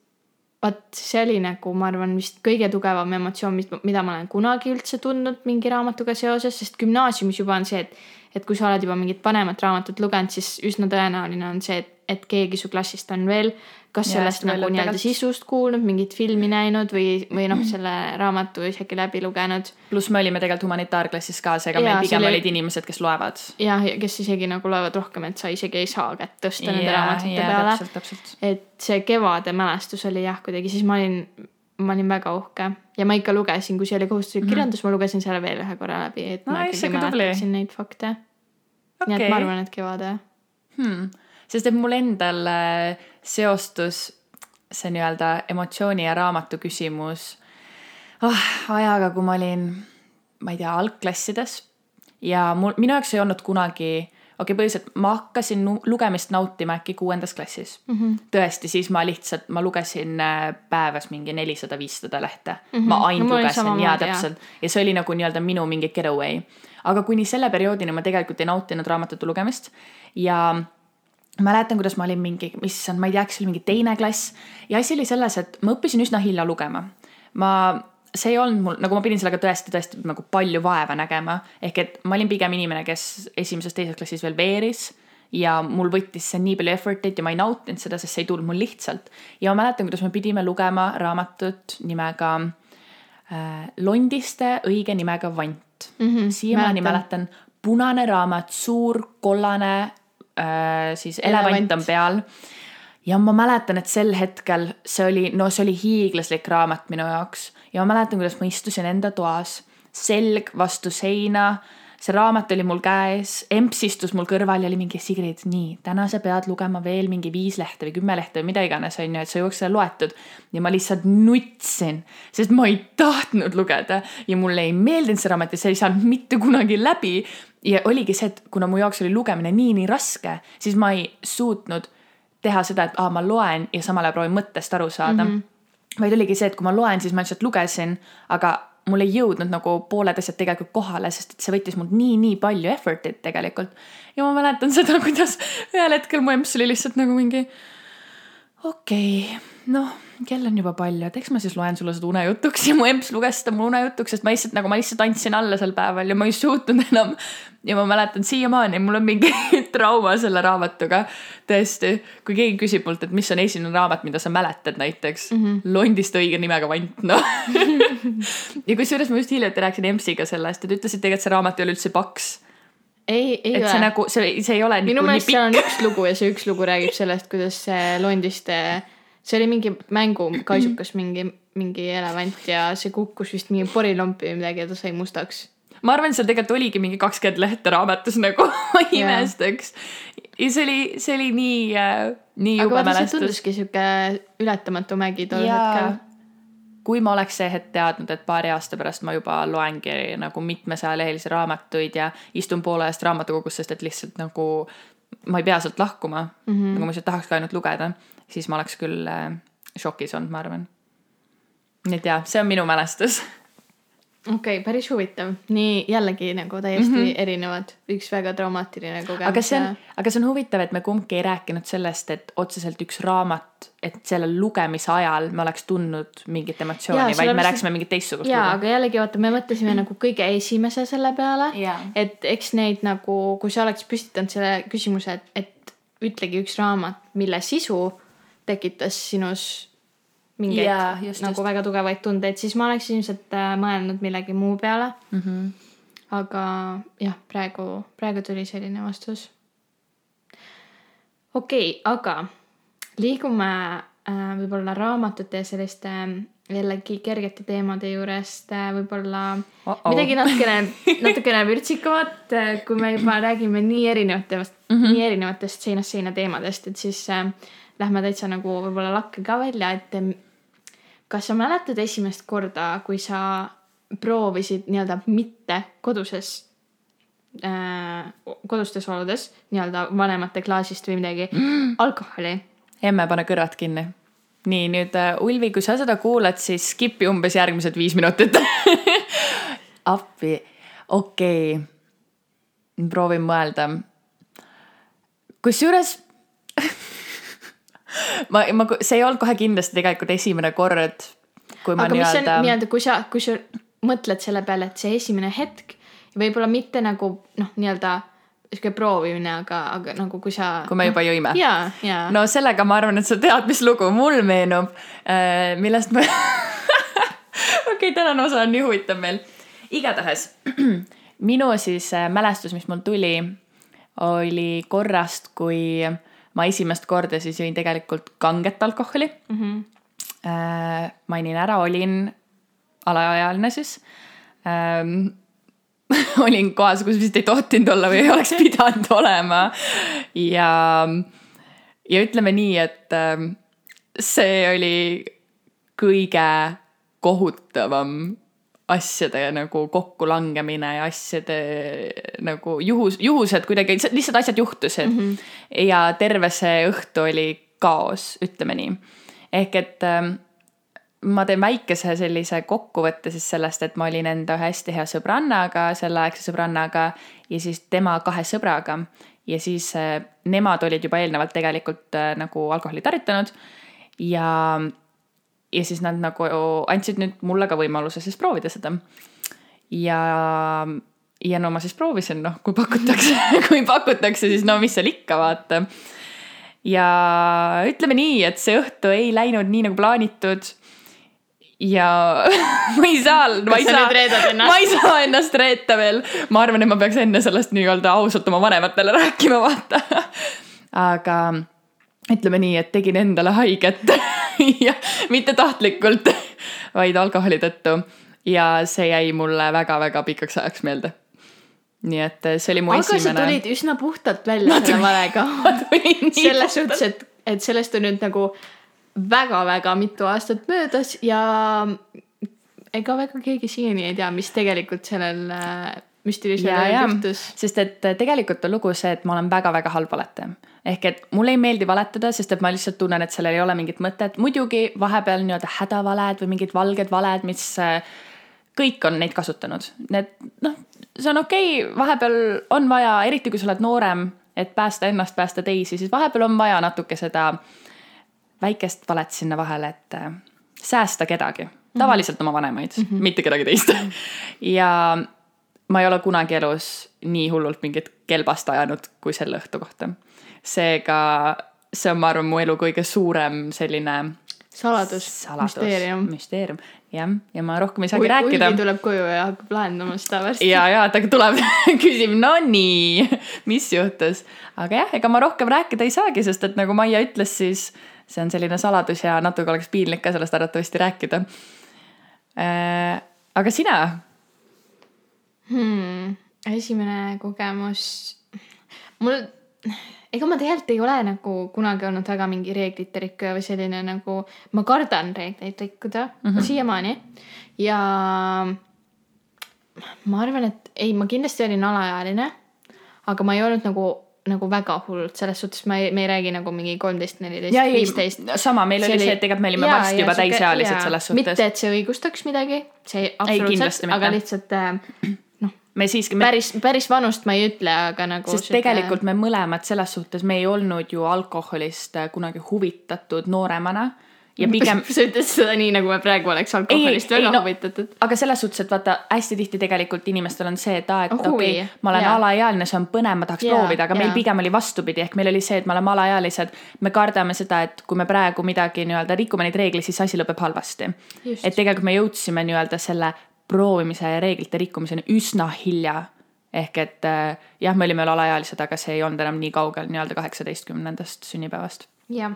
vot see oli nagu, ma arvan, vist kõige tugevam emotsioon, mida ma olen kunagi üldse tundnud mingi raamatuga seoses, sest gümnaasiumis juba on see, et, et kui sa oled juba mingit vanemat raamatut lugenud, siis üsna tõenäoline on see, et, et keegi su klassist on veel kas ja, sellest nagu nii-öelda sisust kuulnud, mingit filmi näinud või, või noh, selle raamatu isegi läbi lugenud. pluss me olime tegelikult humanitaarklassis ka, seega meil pigem oli... olid inimesed, kes loevad. jah, kes isegi nagu loevad rohkem, et sa isegi ei saa kätt tõsta ja, nende raamatute ja, peale. et see kevade mälestus oli jah, kuidagi siis ma olin, ma olin väga uhke ja ma ikka lugesin, kui see oli kohustuslik mm -hmm. kirjandus, ma lugesin selle veel ühe korra läbi, et no, ma ikkagi mäletaksin neid fakte okay.. nii et ma arvan, et kevade hmm sest et mul endal äh, seostus see nii-öelda emotsiooni ja raamatu küsimus oh, ajaga, kui ma olin, ma ei tea, algklassides ja mul, minu jaoks ei olnud kunagi okei okay,, põhiliselt ma hakkasin lugemist nautima äkki kuuendas klassis mm. -hmm. tõesti, siis ma lihtsalt, ma lugesin äh, päevas mingi nelisada, viissada lehte mm. -hmm. ma ainult no, lugesin ja täpselt ja see oli nagu nii-öelda minu mingi getaway. aga kuni selle perioodini ma tegelikult ei nautinud raamatute lugemist ja mäletan, kuidas ma olin mingi, issand, ma ei tea, kas see oli mingi teine klass ja asi oli selles, et ma õppisin üsna hilja lugema. ma, see ei olnud mul, nagu ma pidin sellega tõesti, tõesti nagu palju vaeva nägema, ehk et ma olin pigem inimene, kes esimeses-teises klassis veel veeris ja mul võttis see nii palju effort'it ja ma ei nautinud seda, sest see ei tulnud mul lihtsalt. ja ma mäletan, kuidas me pidime lugema raamatut nimega äh, Londiste õige nimega vant mm -hmm,. siiamaani mäletan, punane raamat, suur kollane äh, siis elevant, elevant on peal. ja ma mäletan, et sel hetkel see oli, no see oli hiiglaslik raamat minu jaoks ja ma mäletan, kuidas ma istusin enda toas, selg vastu seina see raamat oli mul käes, emps istus mul kõrval ja oli mingi Sigrid, nii, täna sa pead lugema veel mingi viis lehte või kümme lehte või mida iganes, on ju, et sa jõuaks selle loetud. ja ma lihtsalt nutsin, sest ma ei tahtnud lugeda ja mulle ei meeldinud see raamat ja see ei saanud mitte kunagi läbi. Ja oligi see, et kuna mu jaoks oli lugemine nii-nii raske, siis ma ei suutnud teha seda, et aa, ma loen ja samal ajal proovin mõttest aru saada mm. -hmm. vaid oligi see, et kui ma loen, siis ma lihtsalt lugesin, aga mul ei jõudnud nagu pooled asjad tegelikult kohale, sest et see võttis mult nii-nii palju effort'it tegelikult. ja ma mäletan seda, kuidas ühel hetkel mu emps oli lihtsalt nagu mingi okei okay,, noh kell on juba palju, et eks ma siis loen sulle seda unejutuks ja mu emps luges seda mulle unejutuks, sest ma lihtsalt nagu ma lihtsalt andsin alla sel päeval ja ma ei suutnud enam. ja ma mäletan siiamaani, mul on mingi trauma selle raamatuga. tõesti, kui keegi küsib mult, et mis on esimene raamat, mida sa mäletad näiteks mm -hmm. Londist õige nimega Vant, noh ja kusjuures ma just hiljuti rääkisin Empsiga sellest, et ütles, et tegelikult see raamat ei ole üldse paks ei, ei et ole. see nagu, see, see ei ole. minu meelest seal on üks lugu ja see üks lugu räägib sellest, kuidas see Londiste see oli mingi mängukaisukas, mingi, mingi elevant ja see kukkus vist mingi porilompi või midagi ja ta sai mustaks. ma arvan, seal tegelikult oligi mingi kakskümmend lehte raamatus nagu imestaks. ja see oli, see oli nii äh,, nii jube mälestus. tunduski sihuke ületamatu mägi tol hetkel kui ma oleks see hetk teadnud, et paari aasta pärast ma juba loengi nagu mitmesaja lehelisi raamatuid ja istun poole ajast raamatukogus, sest et lihtsalt nagu ma ei pea sealt lahkuma mm, -hmm. nagu ma lihtsalt tahaks ka ainult lugeda, siis ma oleks küll äh, šokis olnud, ma arvan. nii et jaa, see on minu mälestus okei okay,, päris huvitav, nii jällegi nagu täiesti mm -hmm. erinevad, üks väga traumaatiline kogemus. aga see on, aga see on huvitav, et me kumbki ei rääkinud sellest, et otseselt üks raamat, et selle lugemise ajal me oleks tundnud mingit emotsiooni, vaid me rääkisime mingit teistsugust jaa, aga jällegi vaata, me mõtlesime nagu kõige esimese selle peale, et eks neid nagu, kui sa oleks püstitanud selle küsimuse, et, et ütlegi üks raamat, mille sisu tekitas sinus mingeid yeah, just, nagu just. väga tugevaid tundeid, siis ma oleks ilmselt äh, mõelnud millegi muu peale mm. -hmm. aga jah, praegu, praegu tuli selline vastus. okei okay,, aga liigume äh, võib-olla raamatute ja selliste äh, jällegi kergete teemade juurest äh, võib-olla uh -oh. midagi natukene, natukene vürtsikamat, kui me juba räägime nii erinevatest mm, -hmm. nii erinevatest seinast seina teemadest, et siis äh, lähme täitsa nagu võib-olla lakke ka välja, et kas sa mäletad esimest korda, kui sa proovisid nii-öelda mitte koduses äh,, kodustes oludes nii-öelda vanemate klaasist või midagi mm. alkoholi? emme, pane kõrvad kinni. nii, nüüd äh, Ulvi, kui sa seda kuulad, siis skip'i umbes järgmised viis minutit appi, okei okay.. proovin mõelda. kusjuures ma, ma, see ei olnud kohe kindlasti tegelikult esimene kord, kui ma nii-öelda. nii-öelda, kui sa, kui sa mõtled selle peale, et see esimene hetk, võib-olla mitte nagu noh, nii-öelda sihuke proovimine, aga, aga nagu kui sa. kui me juba jõime. jaa, jaa. no sellega ma arvan, et sa tead, mis lugu mul meenub äh,, millest ma okei okay,, tänane osa on nii huvitav meil. igatahes minu siis äh, mälestus, mis mul tuli, oli korrast, kui äh, ma esimest korda siis jõin tegelikult kanget alkoholi mm. -hmm. Äh, mainin ära, olin alaealine siis ähm, olin kohas, kus vist ei tohtinud olla või ei oleks pidanud olema. ja, ja ütleme nii, et äh, see oli kõige kohutavam asjade nagu kokkulangemine ja asjade nagu juhus, juhused kuidagi, lihtsalt asjad juhtusid mm. -hmm. ja terve see õhtu oli kaos, ütleme nii. ehk et äh, ma teen väikese sellise kokkuvõtte siis sellest, et ma olin enda ühe hästi hea sõbrannaga, selleaegse sõbrannaga ja siis tema kahe sõbraga. ja siis äh, nemad olid juba eelnevalt tegelikult äh, nagu alkoholi tarvitanud ja ja siis nad nagu andsid nüüd mulle ka võimaluse siis proovida seda. ja, ja no ma siis proovisin, noh, kui pakutakse kui pakutakse, siis no mis seal ikka, vaata. ja ütleme nii, et see õhtu ei läinud nii nagu plaanitud ja ma ei saa, ma ei saa, ma ei saa ennast reeta veel. ma arvan, et ma peaks enne sellest nii-öelda ausalt oma vanematele rääkima, vaata. aga ütleme nii, et tegin endale haiget ja mitte tahtlikult, vaid alkoholi tõttu. ja see jäi mulle väga-väga pikaks ajaks meelde. nii et see oli mu aga esimene. aga sa tulid üsna puhtalt välja selle valega. selles suhtes, et, et sellest on nüüd nagu väga-väga mitu aastat möödas ja ega väga keegi siiani ei tea, mis tegelikult sellel äh, müstilisel ajal juhtus. sest et tegelikult on lugu see, et ma olen väga-väga halb valetaja ehk et mulle ei meeldi valetada, sest et ma lihtsalt tunnen, et sellel ei ole mingit mõtet, muidugi vahepeal nii-öelda hädavaled või mingid valged valed, mis äh, kõik on neid kasutanud, need noh, see on okei okay,, vahepeal on vaja, eriti kui sa oled noorem, et päästa ennast, päästa teisi, siis vahepeal on vaja natuke seda väikest valet sinna vahele, et äh, säästa kedagi, mhm. tavaliselt oma vanemaid mm, -hmm. mitte kedagi teist ja ma ei ole kunagi elus nii hullult mingit kelbast ajanud kui selle õhtu kohta seega see on, ma arvan, mu elu kõige suurem selline saladus, saladus, müsteerium. müsteerium, jah, ja ma rohkem ei saagi Ui, rääkida. Ulvi tuleb koju ja hakkab lahendama seda varsti. ja, ja ta tuleb küsib, no nii, mis juhtus. aga jah, ega ma rohkem rääkida ei saagi, sest et nagu Maia ütles, siis see on selline saladus ja natuke oleks piinlik ka sellest arvatavasti rääkida äh,. aga sina hmm,? esimene kogemus, mul ega ma tegelikult ei ole nagu kunagi olnud väga mingi reeglite rikkuja või selline nagu, ma kardan reegleid rikkuda mm -hmm. siiamaani. ja ma arvan, et ei, ma kindlasti olin alaealine, aga ma ei olnud nagu nagu väga hullult, selles suhtes me ei, me ei räägi nagu mingi kolmteist, neliteist, viisteist. sama, meil see oli see, et tegelikult me olime jaa, varsti juba täisealised selles suhtes. mitte, et see õigustaks midagi, see absoluutselt, aga lihtsalt äh. Me siiski me.... päris, päris vanust ma ei ütle, aga nagu. sest süke... tegelikult me mõlemad selles suhtes, me ei olnud ju alkoholist äh, kunagi huvitatud nooremana ja pigem sa ütlesid seda nii, nagu me praegu oleks alkoholist ei, väga ei, no, huvitatud. aga selles suhtes, et vaata hästi tihti tegelikult inimestel on see, et aa, et okei okay,, ma olen yeah. alaealine, see on põnev, ma tahaks yeah, proovida, aga yeah. meil pigem oli vastupidi, ehk meil oli see, et me oleme alaealised. me kardame seda, et kui me praegu midagi nii-öelda rikume neid reegleid, siis asi lõpeb halvasti. et tegelikult me jõudsime nii-öelda selle proovimise ja reeglite rikkumiseni üsna hilja ehk et äh, jah, me olime veel alaealised, aga see ei olnud enam nii kaugel nii-öelda kaheksateistkümnendast sünnipäevast. jah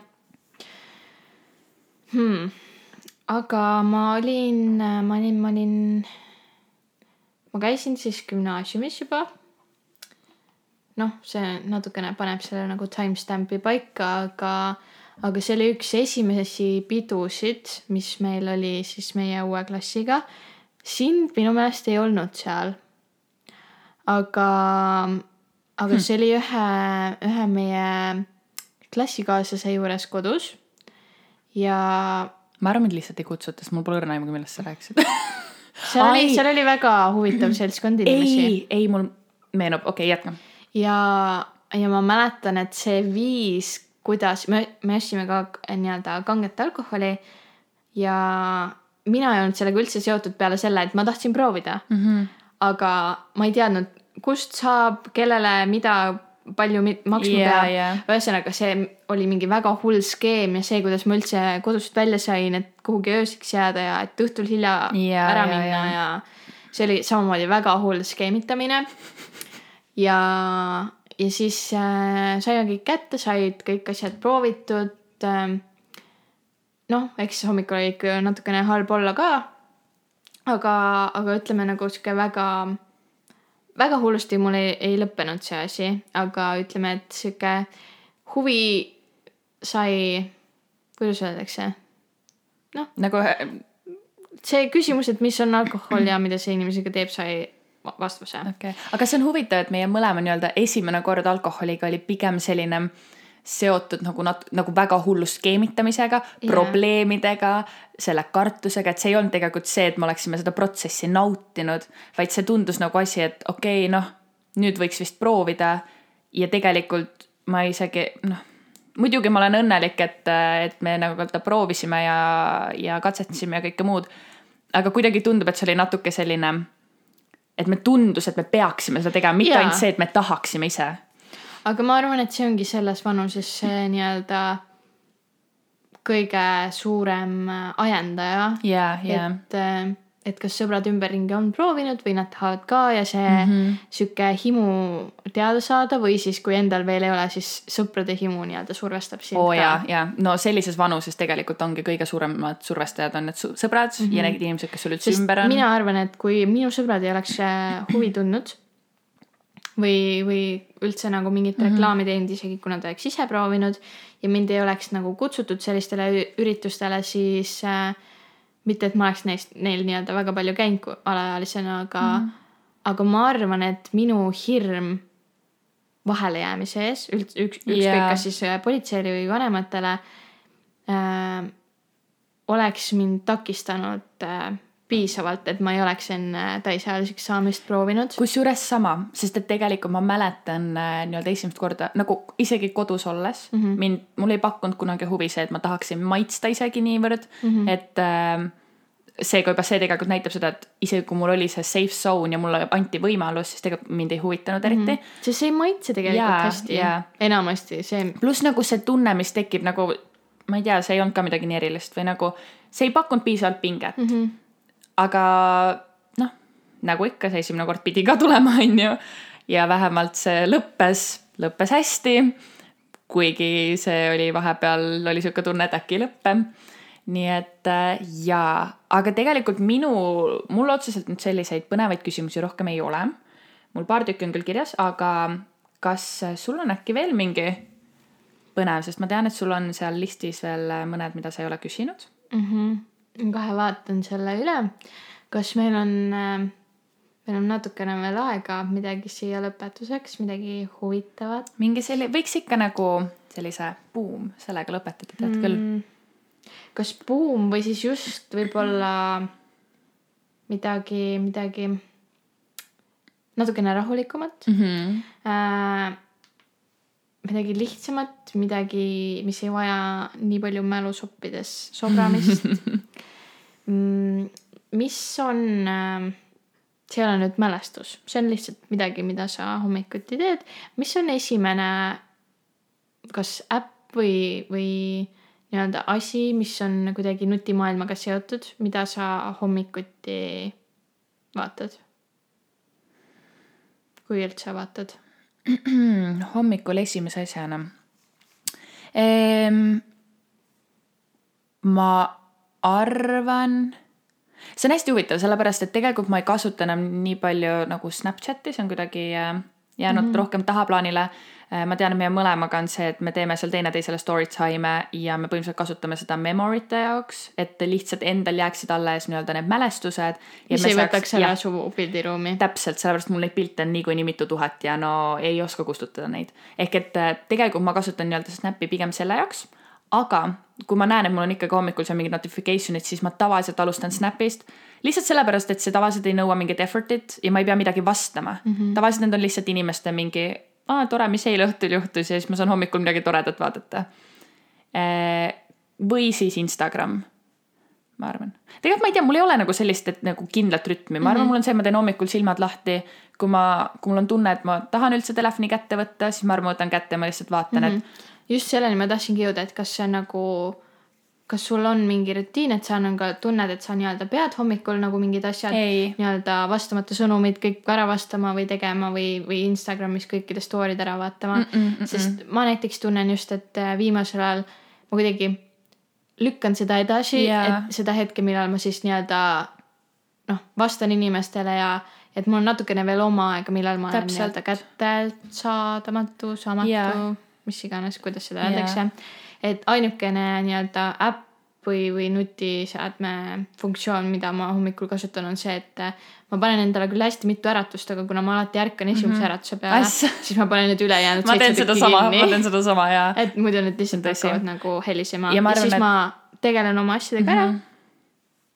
hmm.. aga ma olin, ma olin, ma olin, ma käisin siis gümnaasiumis juba. noh, see natukene paneb selle nagu timestamp'i paika, aga, aga see oli üks esimesi pidusid, mis meil oli siis meie uue klassiga. Sind minu meelest ei olnud seal. aga, aga hmm. see oli ühe, ühe meie klassikaaslase juures kodus ja. ma arvan, et lihtsalt ei kutsuta, sest mul pole õrna aimugi, millest sa rääkisid seal oli, seal oli väga huvitav seltskond inimesi. ei, ei, mul meenub, okei okay,, jätka. ja, ja ma mäletan, et see viis, kuidas me, me ostsime ka nii-öelda kanget alkoholi ja mina ei olnud sellega üldse seotud peale selle, et ma tahtsin proovida mm. -hmm. aga ma ei teadnud, kust saab, kellele, mida palju maksma yeah, peab yeah.. ühesõnaga, see oli mingi väga hull skeem ja see, kuidas ma üldse kodust välja sain, et kuhugi ööseks jääda ja et õhtul hilja yeah, ära minna yeah, yeah. ja see oli samamoodi väga hull skeemitamine. ja, ja siis äh, saime kõik kätte, said kõik asjad proovitud äh,. Noh, eks hommikul oli ikka natukene halb olla ka. aga, aga ütleme nagu sihuke väga väga hullusti mul ei, ei lõppenud see asi, aga ütleme, et sihuke huvi sai, kuidas öeldakse, noh. nagu see küsimus, et mis on alkohol ja mida see inimesega teeb, sai vastuse. okei okay., aga see on huvitav, et meie mõlema nii-öelda esimene kord alkoholiga oli pigem selline äh, seotud nagu nat-, nagu väga hullu skeemitamisega yeah., probleemidega, selle kartusega, et see ei olnud tegelikult see, et me oleksime seda protsessi nautinud, vaid see tundus nagu asi, et okei okay,, noh, nüüd võiks vist proovida. ja tegelikult ma isegi noh, muidugi ma olen õnnelik, et, et me nagu proovisime ja, ja katsetasime ja kõike muud. aga kuidagi tundub, et see oli natuke selline, et me tundus, et me peaksime seda tegema, mitte ainult see, et me tahaksime ise aga ma arvan, et see ongi selles vanuses see nii-öelda kõige suurem ajendaja yeah,. Yeah. et, äh, et kas sõbrad ümberringi on proovinud või nad tahavad ka ja see mm -hmm. sihuke himu teada saada või siis, kui endal veel ei ole, siis sõprade himu nii-öelda survestab sind oh, ka. ja, ja no sellises vanuses tegelikult ongi kõige suuremad survestajad on need sõbrad mm -hmm. ja need inimesed, kes sul üldse Sest ümber on. mina arvan, et kui minu sõbrad ei oleks äh, huvi tundnud või, või üldse nagu mingit mm -hmm. reklaami teinud, isegi kui nad oleks ise proovinud ja mind ei oleks nagu kutsutud sellistele üritustele, siis äh, mitte, et ma oleks neist, neil nii-öelda väga palju käinud alaealisena, aga mm, -hmm. aga ma arvan, et minu hirm vahelejäämise ees, üld-, üks, ükskõik yeah. kas siis äh, politseile või vanematele äh,, oleks mind takistanud äh, piisavalt, et ma ei oleks enne täisealiseks saamist proovinud. kusjuures sama, sest et tegelikult ma mäletan äh, nii-öelda esimest korda nagu isegi kodus olles mm -hmm. mind, mul ei pakkunud kunagi huvi see, et ma tahaksin maitsta isegi niivõrd mm, -hmm. et äh, seega juba see tegelikult näitab seda, et isegi kui mul oli see safe zone ja mulle anti võimalus, siis tegelikult mind ei huvitanud eriti mm. -hmm. sest see ei maitse tegelikult yeah, hästi yeah., enamasti see. pluss nagu see tunne, mis tekib nagu, ma ei tea, see ei olnud ka midagi nii erilist või nagu see ei pakkunud piisavalt pinget mm. -hmm aga noh, nagu ikka, see esimene kord pidi ka tulema, on ju. ja vähemalt see lõppes, lõppes hästi. kuigi see oli vahepeal oli sihuke tunne, et äkki ei lõppe. nii et äh, jaa, aga tegelikult minu, mul otseselt nüüd selliseid põnevaid küsimusi rohkem ei ole. mul paar tükki on küll kirjas, aga kas sul on äkki veel mingi põnev, sest ma tean, et sul on seal listis veel mõned, mida sa ei ole küsinud mm. -hmm kohe vaatan selle üle. kas meil on äh, meil on natukene veel aega midagi siia lõpetuseks, midagi huvitavat. mingi selline, võiks ikka nagu sellise buum sellega lõpetada, tead mm. küll. kas buum või siis just võib-olla midagi, midagi natukene rahulikumat mm. -hmm. Äh, midagi lihtsamat, midagi, mis ei vaja nii palju mälusoppides sobramist mm, mis on äh,, see ei ole nüüd mälestus, see on lihtsalt midagi, mida sa hommikuti teed. mis on esimene, kas äpp või, või nii-öelda asi, mis on kuidagi nutimaailmaga seotud, mida sa hommikuti vaatad? kui üldse vaatad hommikul esimese asjana ehm,. ma arvan, see on hästi huvitav, sellepärast et tegelikult ma ei kasuta enam nii palju nagu Snapchati, see on kuidagi äh, jäänud mm -hmm. rohkem tahaplaanile Äh, ma tean, et meie mõlemaga on see, et me teeme seal teineteisele story time'e ja me põhimõtteliselt kasutame seda memory'te jaoks, et lihtsalt endal jääksid alles nii-öelda need mälestused. mis ei võtaks ära su pildiruumi. täpselt, sellepärast mul neid pilte on niikuinii mitu tuhat ja no ei oska kustutada neid. ehk et äh, tegelikult ma kasutan nii-öelda Snappi pigem selle jaoks aga kui ma näen, et mul on ikkagi hommikul seal mingid notification'id, siis ma tavaliselt alustan Snapist. lihtsalt sellepärast, et see tavaliselt ei nõua mingit effort'it ja ma ei pea midagi vastama mm. -hmm. tavaliselt need on lihtsalt inimeste mingi aa, tore, mis eile õhtul juhtus ja siis ma saan hommikul midagi toredat vaadata. Äh, või siis Instagram, ma arvan. tegelikult ma ei tea, mul ei ole nagu sellist, et nagu kindlat rütmi, ma arvan mm, -hmm. mul on see, ma teen hommikul silmad lahti. kui ma, kui mul on tunne, et ma tahan üldse telefoni kätte võtta, siis ma arvan, ma võtan kätte ja ma lihtsalt vaatan mm, -hmm. et. Just selleni ma tahtsingi jõuda, et kas see nagu kas sul on mingi rutiin, et sa nagu tunned, et sa nii-öelda pead hommikul nagu mingid asjad nii-öelda vastamata sõnumid kõik ära vastama või tegema või, või Instagramis kõikide story'd ära vaatama mm. -mm, mm -mm. sest ma näiteks tunnen just, et äh, viimasel ajal ma kuidagi lükkan seda edasi yeah., et seda hetke, millal ma siis nii-öelda noh, vastan inimestele ja et mul on natukene veel oma aega, millal ma Täpselt. olen nii-öelda kättesaadamatu, saamatu yeah., mis iganes, kuidas seda öeldakse yeah et ainukene nii-öelda äpp või, või nutiseadme funktsioon, mida ma hommikul kasutan, on see, et äh, ma panen endale küll hästi mitu äratust, aga kuna ma alati ärkan esimese mm -hmm. äratuse peale, siis ma panen need ülejäänud ma teen sedasama, ma teen sedasama ja. et muidu need lihtsalt hakkavad nagu helisema ja, ja arvan, siis et... ma tegelen oma asjadega mm -hmm. ära. Mhm.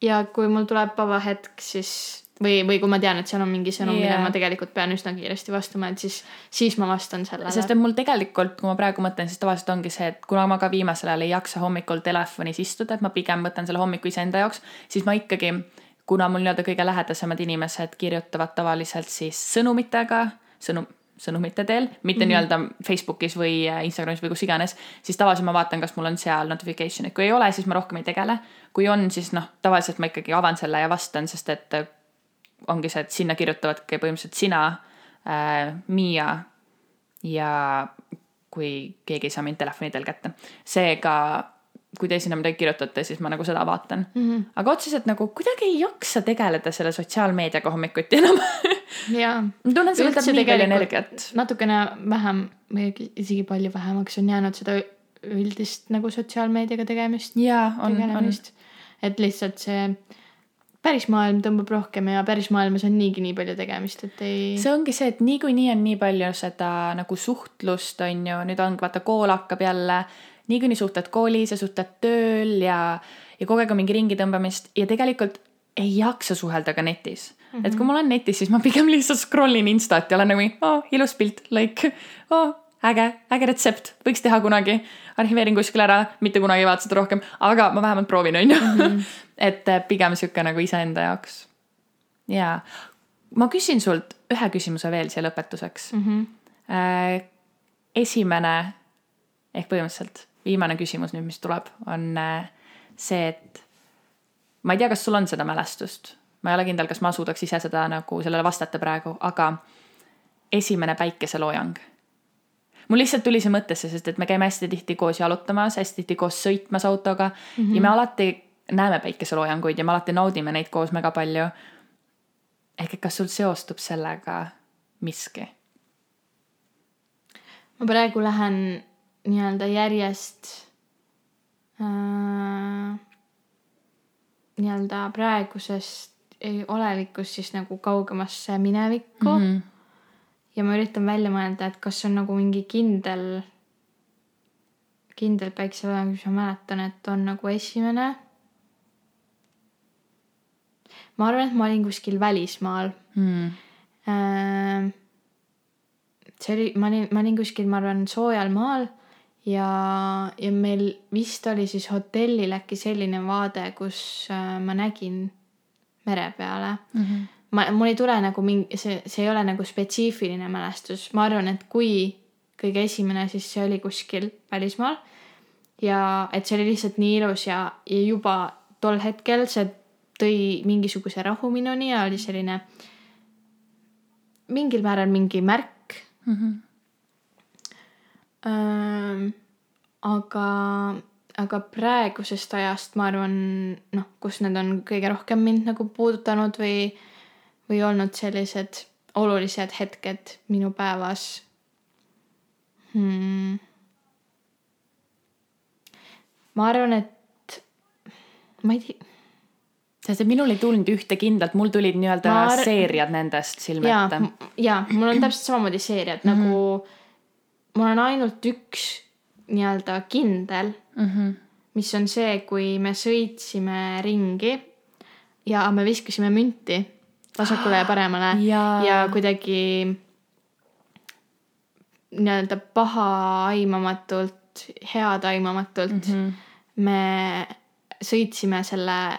ja kui mul tuleb vaba hetk, siis või, või kui ma tean, et seal on mingi sõnum yeah., millele ma tegelikult pean üsna kiiresti vastama, et siis, siis ma vastan sellele. sest et mul tegelikult, kui ma praegu mõtlen, siis tavaliselt ongi see, et kuna ma ka viimasel ajal ei jaksa hommikul telefonis istuda, et ma pigem võtan selle hommiku iseenda jaoks, siis ma ikkagi, kuna mul nii-öelda kõige lähedasemad inimesed kirjutavad tavaliselt siis sõnumitega, sõnum, sõnumite teel, mitte mm -hmm. nii-öelda Facebookis või äh, Instagramis või kus iganes, siis tavaliselt ma vaatan, kas mul on seal notification'id, kui ei ole, siis ma rohkem ei tegele. kui on, siis noh, tavaliselt ma ikkagi avan selle ja vastan, sest et ongi see, et sinna kirjutavadki põhimõtteliselt sina äh,, Miia ja kui keegi ei saa mind telefoni teel kätte. seega, kui te sinna midagi kirjutate, siis ma nagu seda vaatan mm. -hmm. aga otseselt nagu kuidagi ei jaksa tegeleda selle sotsiaalmeediaga hommikuti enam jaa. ma tunnen, see võtab nii palju energiat. natukene vähem või isegi palju vähemaks on jäänud seda üldist nagu sotsiaalmeediaga tegemist. jaa, on, on. et lihtsalt see päris maailm tõmbab rohkem ja päris maailmas on niigi nii palju tegemist, et ei. see ongi see, et niikuinii on nii palju seda nagu suhtlust, on ju, nüüd on vaata kool hakkab jälle. niikuinii suhtled koolis ja suhtled tööl ja, ja kogu aeg on mingi ringi tõmbamist ja tegelikult ei jaksa suhelda ka netis mm. -hmm. et kui ma olen netis, siis ma pigem lihtsalt scroll in Instat ja olen nagu, oh, ilus pilt, like, oh, äge, äge retsept, võiks teha kunagi. arhiveerin kuskile ära, mitte kunagi ei vaata seda rohkem, aga ma vähemalt proovin, on ju. Mhm. et äh, pigem sihuke nagu iseenda jaoks. ja, ma küsin sult ühe küsimuse veel siia lõpetuseks mm. -hmm. esimene ehk põhimõtteliselt viimane küsimus nüüd, mis tuleb, on äh, see, et ma ei tea, kas sul on seda mälestust, ma ei ole kindel, kas ma suudaks ise seda nagu sellele vastata praegu, aga esimene päikeseloojang mul lihtsalt tuli see mõttesse, sest et me käime hästi tihti koos jalutamas, hästi tihti koos sõitmas autoga mm -hmm. ja me alati näeme päikeseloojanguid ja me alati naudime neid koos väga palju. ehk et kas sul seostub sellega miski? ma praegu lähen nii-öelda järjest äh, nii-öelda praegusest olevikust siis nagu kaugemasse minevikku mm. -hmm. Ja ma üritan välja mõelda, et kas on nagu mingi kindel, kindel päikseloojang, mis ma mäletan, et on nagu esimene. ma arvan, et ma olin kuskil välismaal mm.. Äh, see oli, ma olin, ma olin kuskil, ma arvan, soojal maal ja, ja meil vist oli siis hotellil äkki selline vaade, kus äh, ma nägin mere peale mm. -hmm. Ma, mul ei tule nagu mingi, see, see ei ole nagu spetsiifiline mälestus, ma arvan, et kui kõige esimene, siis see oli kuskil välismaal. ja et see oli lihtsalt nii ilus ja, ja juba tol hetkel see tõi mingisuguse rahu minuni ja oli selline mingil määral mingi märk mm. -hmm ähm,. aga, aga praegusest ajast ma arvan, noh, kus need on kõige rohkem mind nagu puudutanud või, või olnud sellised olulised hetked minu päevas hmm.. ma arvan, et ma ei tea sest et minul ei tulnud ühte kindlat, mul tulid nii-öelda ar... seeriad nendest silme ette. ja, mul on täpselt samamoodi seeriad mm -hmm. nagu mul on ainult üks nii-öelda kindel mm, -hmm. mis on see, kui me sõitsime ringi ja me viskasime münti vasakule ja paremale ja, ja kuidagi nii-öelda pahaaimamatult, headaimamatult mm -hmm. me sõitsime selle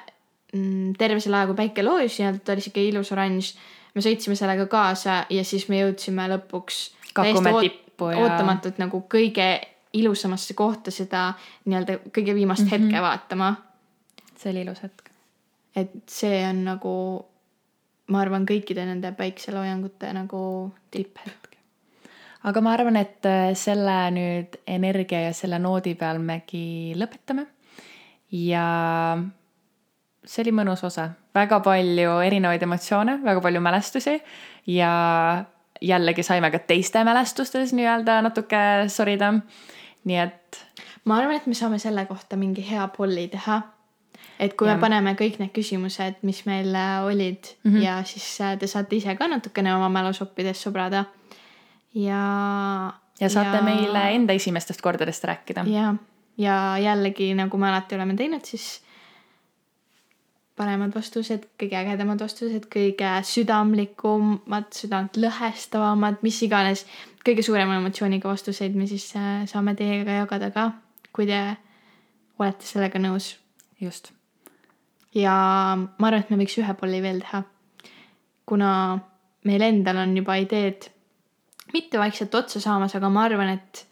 mm, terve selle aja, kui päike loojus, nii-öelda oli sihuke ilus oranž. me sõitsime sellega kaasa ja siis me jõudsime lõpuks. kakume tipp tippu ja. ootamatult nagu kõige ilusamasse kohta seda nii-öelda kõige viimast mm -hmm. hetke vaatama. see oli ilus hetk. et see on nagu, ma arvan, kõikide nende päikseloojangute nagu tipphetk. aga ma arvan, et äh, selle nüüd energia ja selle noodi peal megi lõpetame. ja see oli mõnus osa, väga palju erinevaid emotsioone, väga palju mälestusi ja jällegi saime ka teiste mälestustes nii-öelda natuke sorida. nii et. ma arvan, et me saame selle kohta mingi hea polli teha. Et kui ja. me paneme kõik need küsimused, mis meil äh, olid mm -hmm. ja siis äh, te saate ise ka natukene oma mälusoppides sobrada. ja. ja saate ja... meile enda esimestest kordadest rääkida. ja, ja jällegi nagu me alati oleme teinud, siis paremad vastused, kõige ägedamad vastused, kõige südamlikumad, südant lõhestavamad, mis iganes, kõige suurema emotsiooniga vastuseid me siis äh, saame teiega jagada ka, kui te olete sellega nõus. Just. ja ma arvan, et me võiks ühe polli veel teha. kuna meil endal on juba ideed mitte vaikselt otsa saamas, aga ma arvan, et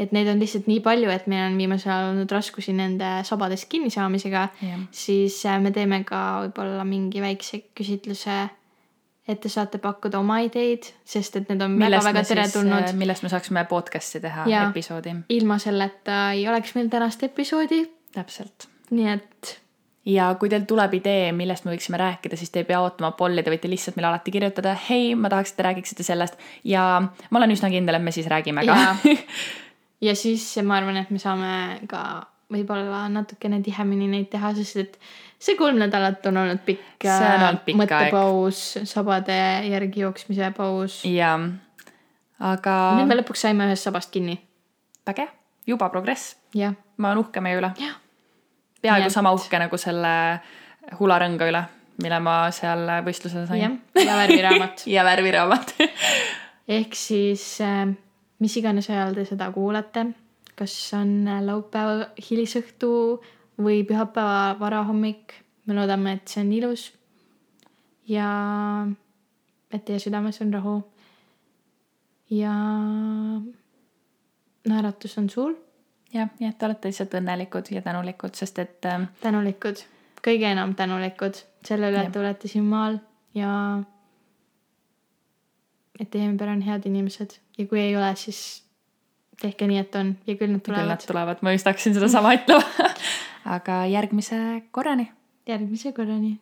et neid on lihtsalt nii palju, et meil on viimasel ajal olnud raskusi nende sabadest kinni saamisega yeah., siis äh, me teeme ka võib-olla mingi väikse küsitluse, et te saate pakkuda oma ideid, sest et need on väga-väga teretulnud. Äh, millest me saaksime podcast'i teha ja, episoodi. ilma selleta ei oleks meil tänast episoodi. täpselt. Nii et ja kui teil tuleb idee, millest me võiksime rääkida, siis te ei pea ootama polli, te võite lihtsalt meile alati kirjutada, hei, ma tahaks, et te räägiksite sellest ja ma olen üsna kindel, et me siis räägime ka ja siis ma arvan, et me saame ka võib-olla natukene tihemini neid teha, sest et see kolm nädalat on olnud pikk, pikk mõttepaus, sabade järgi jooksmise paus. jah, aga. nüüd me lõpuks saime ühest sabast kinni. väge, juba progress. ma olen uhke meie üle. Peaaegu et... sama uhke nagu selle hularõnga üle, mille ma seal võistlusel sain. ja värviraamat ja värviraamat ehk siis äh, mis iganes ajal te seda kuulate, kas on laupäeva hilisõhtu või pühapäeva varahommik. me loodame, et see on ilus. ja et teie südames on rahu. ja naeratus on suur. Jah, nii et te olete lihtsalt õnnelikud ja tänulikud, sest et äh.... tänulikud, kõige enam tänulikud selle üle, et te olete siin maal ja et teie ümber on head inimesed. Ja kui ei ole, siis tehke nii, et on. Ja küll nad tulevad. küll nad tulevad, ma just hakkasin sedasama ütlema. Aga järgmise korrani. järgmise korrani